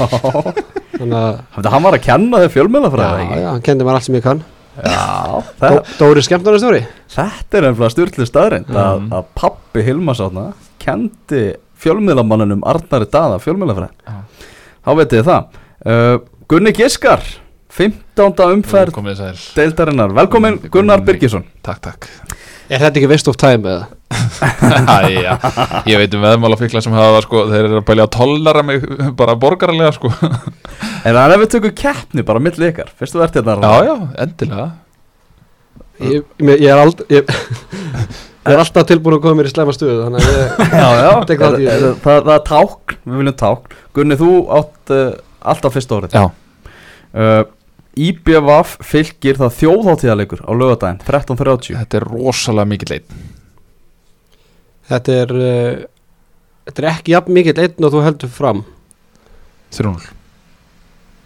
Þannig að, [LAUGHS] Þetta hann var að kenna þér fjölmjölafræði já, já, hann kendi mér allt sem ég kann. Já, það, Dóri skemmtarnastjóri þetta er ennfla styrli staðrind að, Mhm. að pappi Hilmars átna kendi fjölmjölamannunum Arnari Daða fjölmjölafræði Já. Þá veitir þið það. Uh, Gunni Giskar 15. umferð deildarinnar. Velkomin Gunnar Birgisson. Takk, takk Er þetta ekki waste of time eða? [LAUGHS] Æja, ég veit um veðmálafíkla sem hafa sko, þeir eru að bælja tollara mig bara borgaralega sko. [LAUGHS] En það er ef við tökum keppni bara milli ykkar. Fyrstu verðt hérna Já, já, endilega. Ég, ég, ég er aldrei ég, ég er alltaf tilbúin að koma mér í slæma stöðu Þannig að ég, [LAUGHS] Já, já, Tek það, þessu. það, það er tákn, við viljum tákn. Gunni, þú átt uh, alltaf fyrsta árið Já, uh, IBVF fylgir það þjóðháttíðarleikur á lögadaginn 13.30 þetta er rosalega mikið leit þetta er uh, Þetta er ekki jafn mikill einn og þú heldur fram. 3-0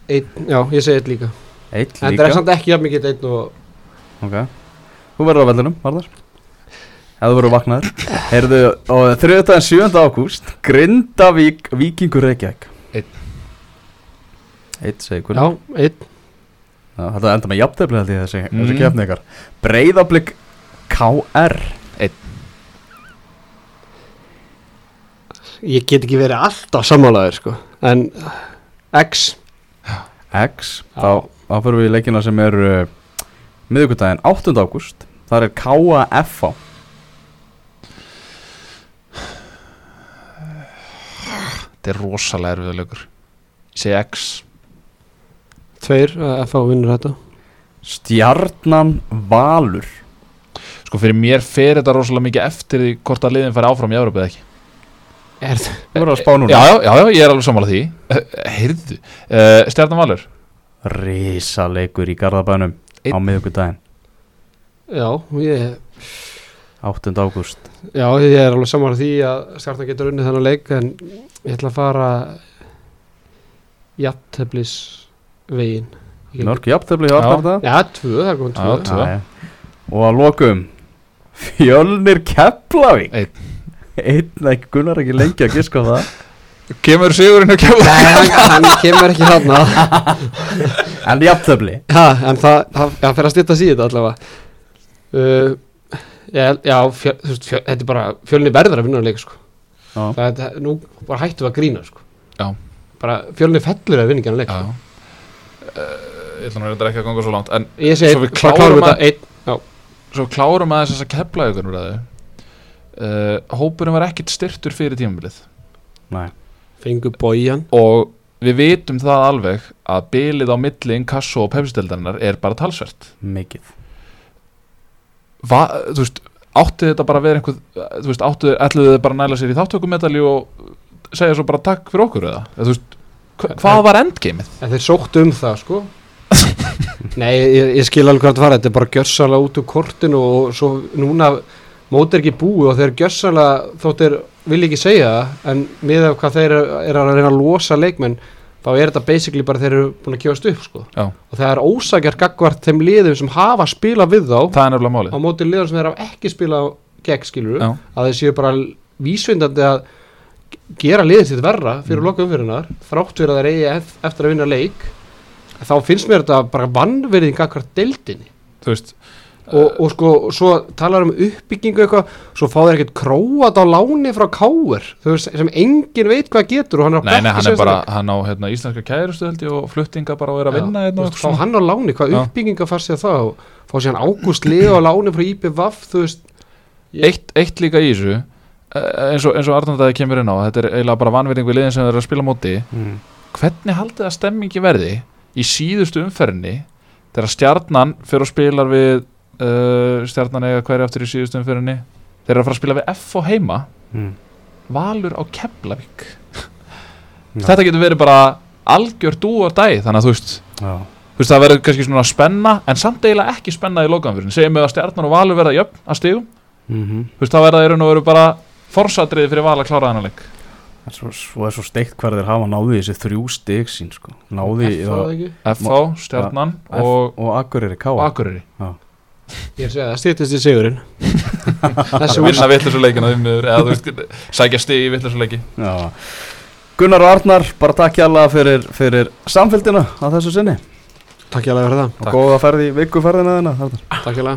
einn, Já, ég segi einn líka. Eitt En þetta líka. er samt ekki jafn mikill einn og Ok. Þú verður á vellinum, Varðar Ef þú verður vaknaður. Heyrðu, og þriðutaginn 7. ágúst Grindavík, Víkingur Reykjavík. Eitt segir Gunni Já, Já, Þetta enda með jafntefli held ég þessi, mm. þessi Mm. keppni ykkar. Breiðablик KR Ég get ekki verið alltaf sammálaður sko. En X. X Þá, þá fyrir við í leikina sem er uh, miðvikudaginn 8. ágúst. Það er KAFA Þetta er rosalega erfiður leikur Ég segi X Tveir, uh, FH vinnur þetta. Stjarnan Valur. Sko fyrir mér fer þetta rosalega mikið eftir því hvort að liðin færi áfram í Európa eða ekki. Er það? Þú verður að spá núna. Já, já, já, já, ég er alveg sammála því. Uh, Heyrðu, uh, Stjarnan Valur. Rísaleikur í Garðabænum á miðvikudaginn. Já, ég 8. ágúst. Já, ég er alveg saman því að Stjarnan getur unnið þennan leik en ég ætla að fara jafnteflis vegin Mörg jafntefli hjá Já. Það Já, tvö, það er komið tvö Já, tvö. Nei. Og að lokum Fjölnir Keflavík Einn. Einn, ekki Gunnar ekki lengi að giska á það Kemur sigurinn að kemla Nei, hann, hann kemur ekki þarna [LAUGHS] En jafntefli Já, en það, það, fer að stýta síðan allavega uh, Já, já fjö, þú veist, fjö, þetta er bara fjölni verður að vinna leik sko. Já. það, er- nú bara hættu að grína sko. Já. bara fjölni fellur að vinna ekki hann leik Já sko. Uh, Ég ætla nú reyndar ekki að ganga svo langt En Svo við klárum að- einn, svo klárum að þess að kepla ykkur úr það uh, Hópurinn var ekkit styrtur fyrir tímabilið. Nei. Fengu bójan Og við vitum það alveg að bilið á milli Inkasso og pepsistildarinnar er bara talsvert. Mikið. Va, Þú veist, átti þetta bara að vera einhver Þú veist, áttu, ætluðu þið bara að næla sér í þáttökumedali og segja svo bara takk fyrir okkur eða? Eða, Þú veist, hvað var endgameið? en þeir sóttu um það sko [LAUGHS] nei, ég, ég skil alveg hvað það var þetta er bara gjössalega út úr kortinu og svo núna móti er ekki búið og þeir gjössalega þótt þeir vilja ekki segja það en með af hvað þeir eru er að reyna að losa leikmenn þá er þetta basically bara þeir eru búin að kjóðast upp sko. Já. og það er ósakjart gagvart þeim liðum sem hafa spilað við þá Það er nefnilega málið á móti liðum sem þeir hafa ekki spilað gegn skilur Já. að þeir séu bara vísvindandi að gera liðið sitt verra fyrir mm. loka umfyrirnar þrátt fyrir að eigi ef- eftir að vinna leik þá finnst mér þetta bara vannverðing gagvart deildinni veist, og, og sko, svo talar um uppbyggingu eitthvað, svo fá þeir ekkert króat á láni frá káir, þú veist, sem engin veit hvað getur og hann er nei, nei, hann er bara. Hann á hérna, íslenska ég og fluttinga bara og er að vinna þú hérna veist, svona. hann á láni, hvað uppbygginga fannst ég það og fá sér hann Ágúst Leo á láni frá IPVAF, eitt, eitt líka í þessu eins og, og Arnaldæði kemur inn á þetta er eiginlega bara vanverðing við liðin sem þeir eru að spila móti. Mm. hvernig haldið að stemmingi verði í síðustu umferðinni þegar stjarnan fyrir að spila við uh, stjarnan eða hverju aftur í síðustu umferðinni? Þeir eru að fara að spila við F og heima. Mm. Valur á Keflavík. Þetta getur verið bara algjör dú og dæ þannig að þú veist, Já. þú veist það verður kannski svona spenna en samt eiginlega ekki spenna í lokaumferðin segjum við að stjarnan og Valur verða jöfn að stigum? Mm þú veist þá verða þeir og veru bara forsatriði fyrir Val að klára þennan leik? Svo, svo er svo steikt hvað þeir hafa náði þessi þrjú stig sín sko. Náði F var það ekki? FH, Stjarnan F og, og Akureyri Akureyri. Ég segi það, stýttist í sigurinn. Vittlisur leikina því miður. Eða þú veist, sækja stig í vittlisur leiki Já. Gunnar og Arnar, bara takk hjá fyrir, fyrir samfélgina á þessu sinni. Takk hjá fyrir það, og góða ferð í vikuferðina Arnar. takk hjá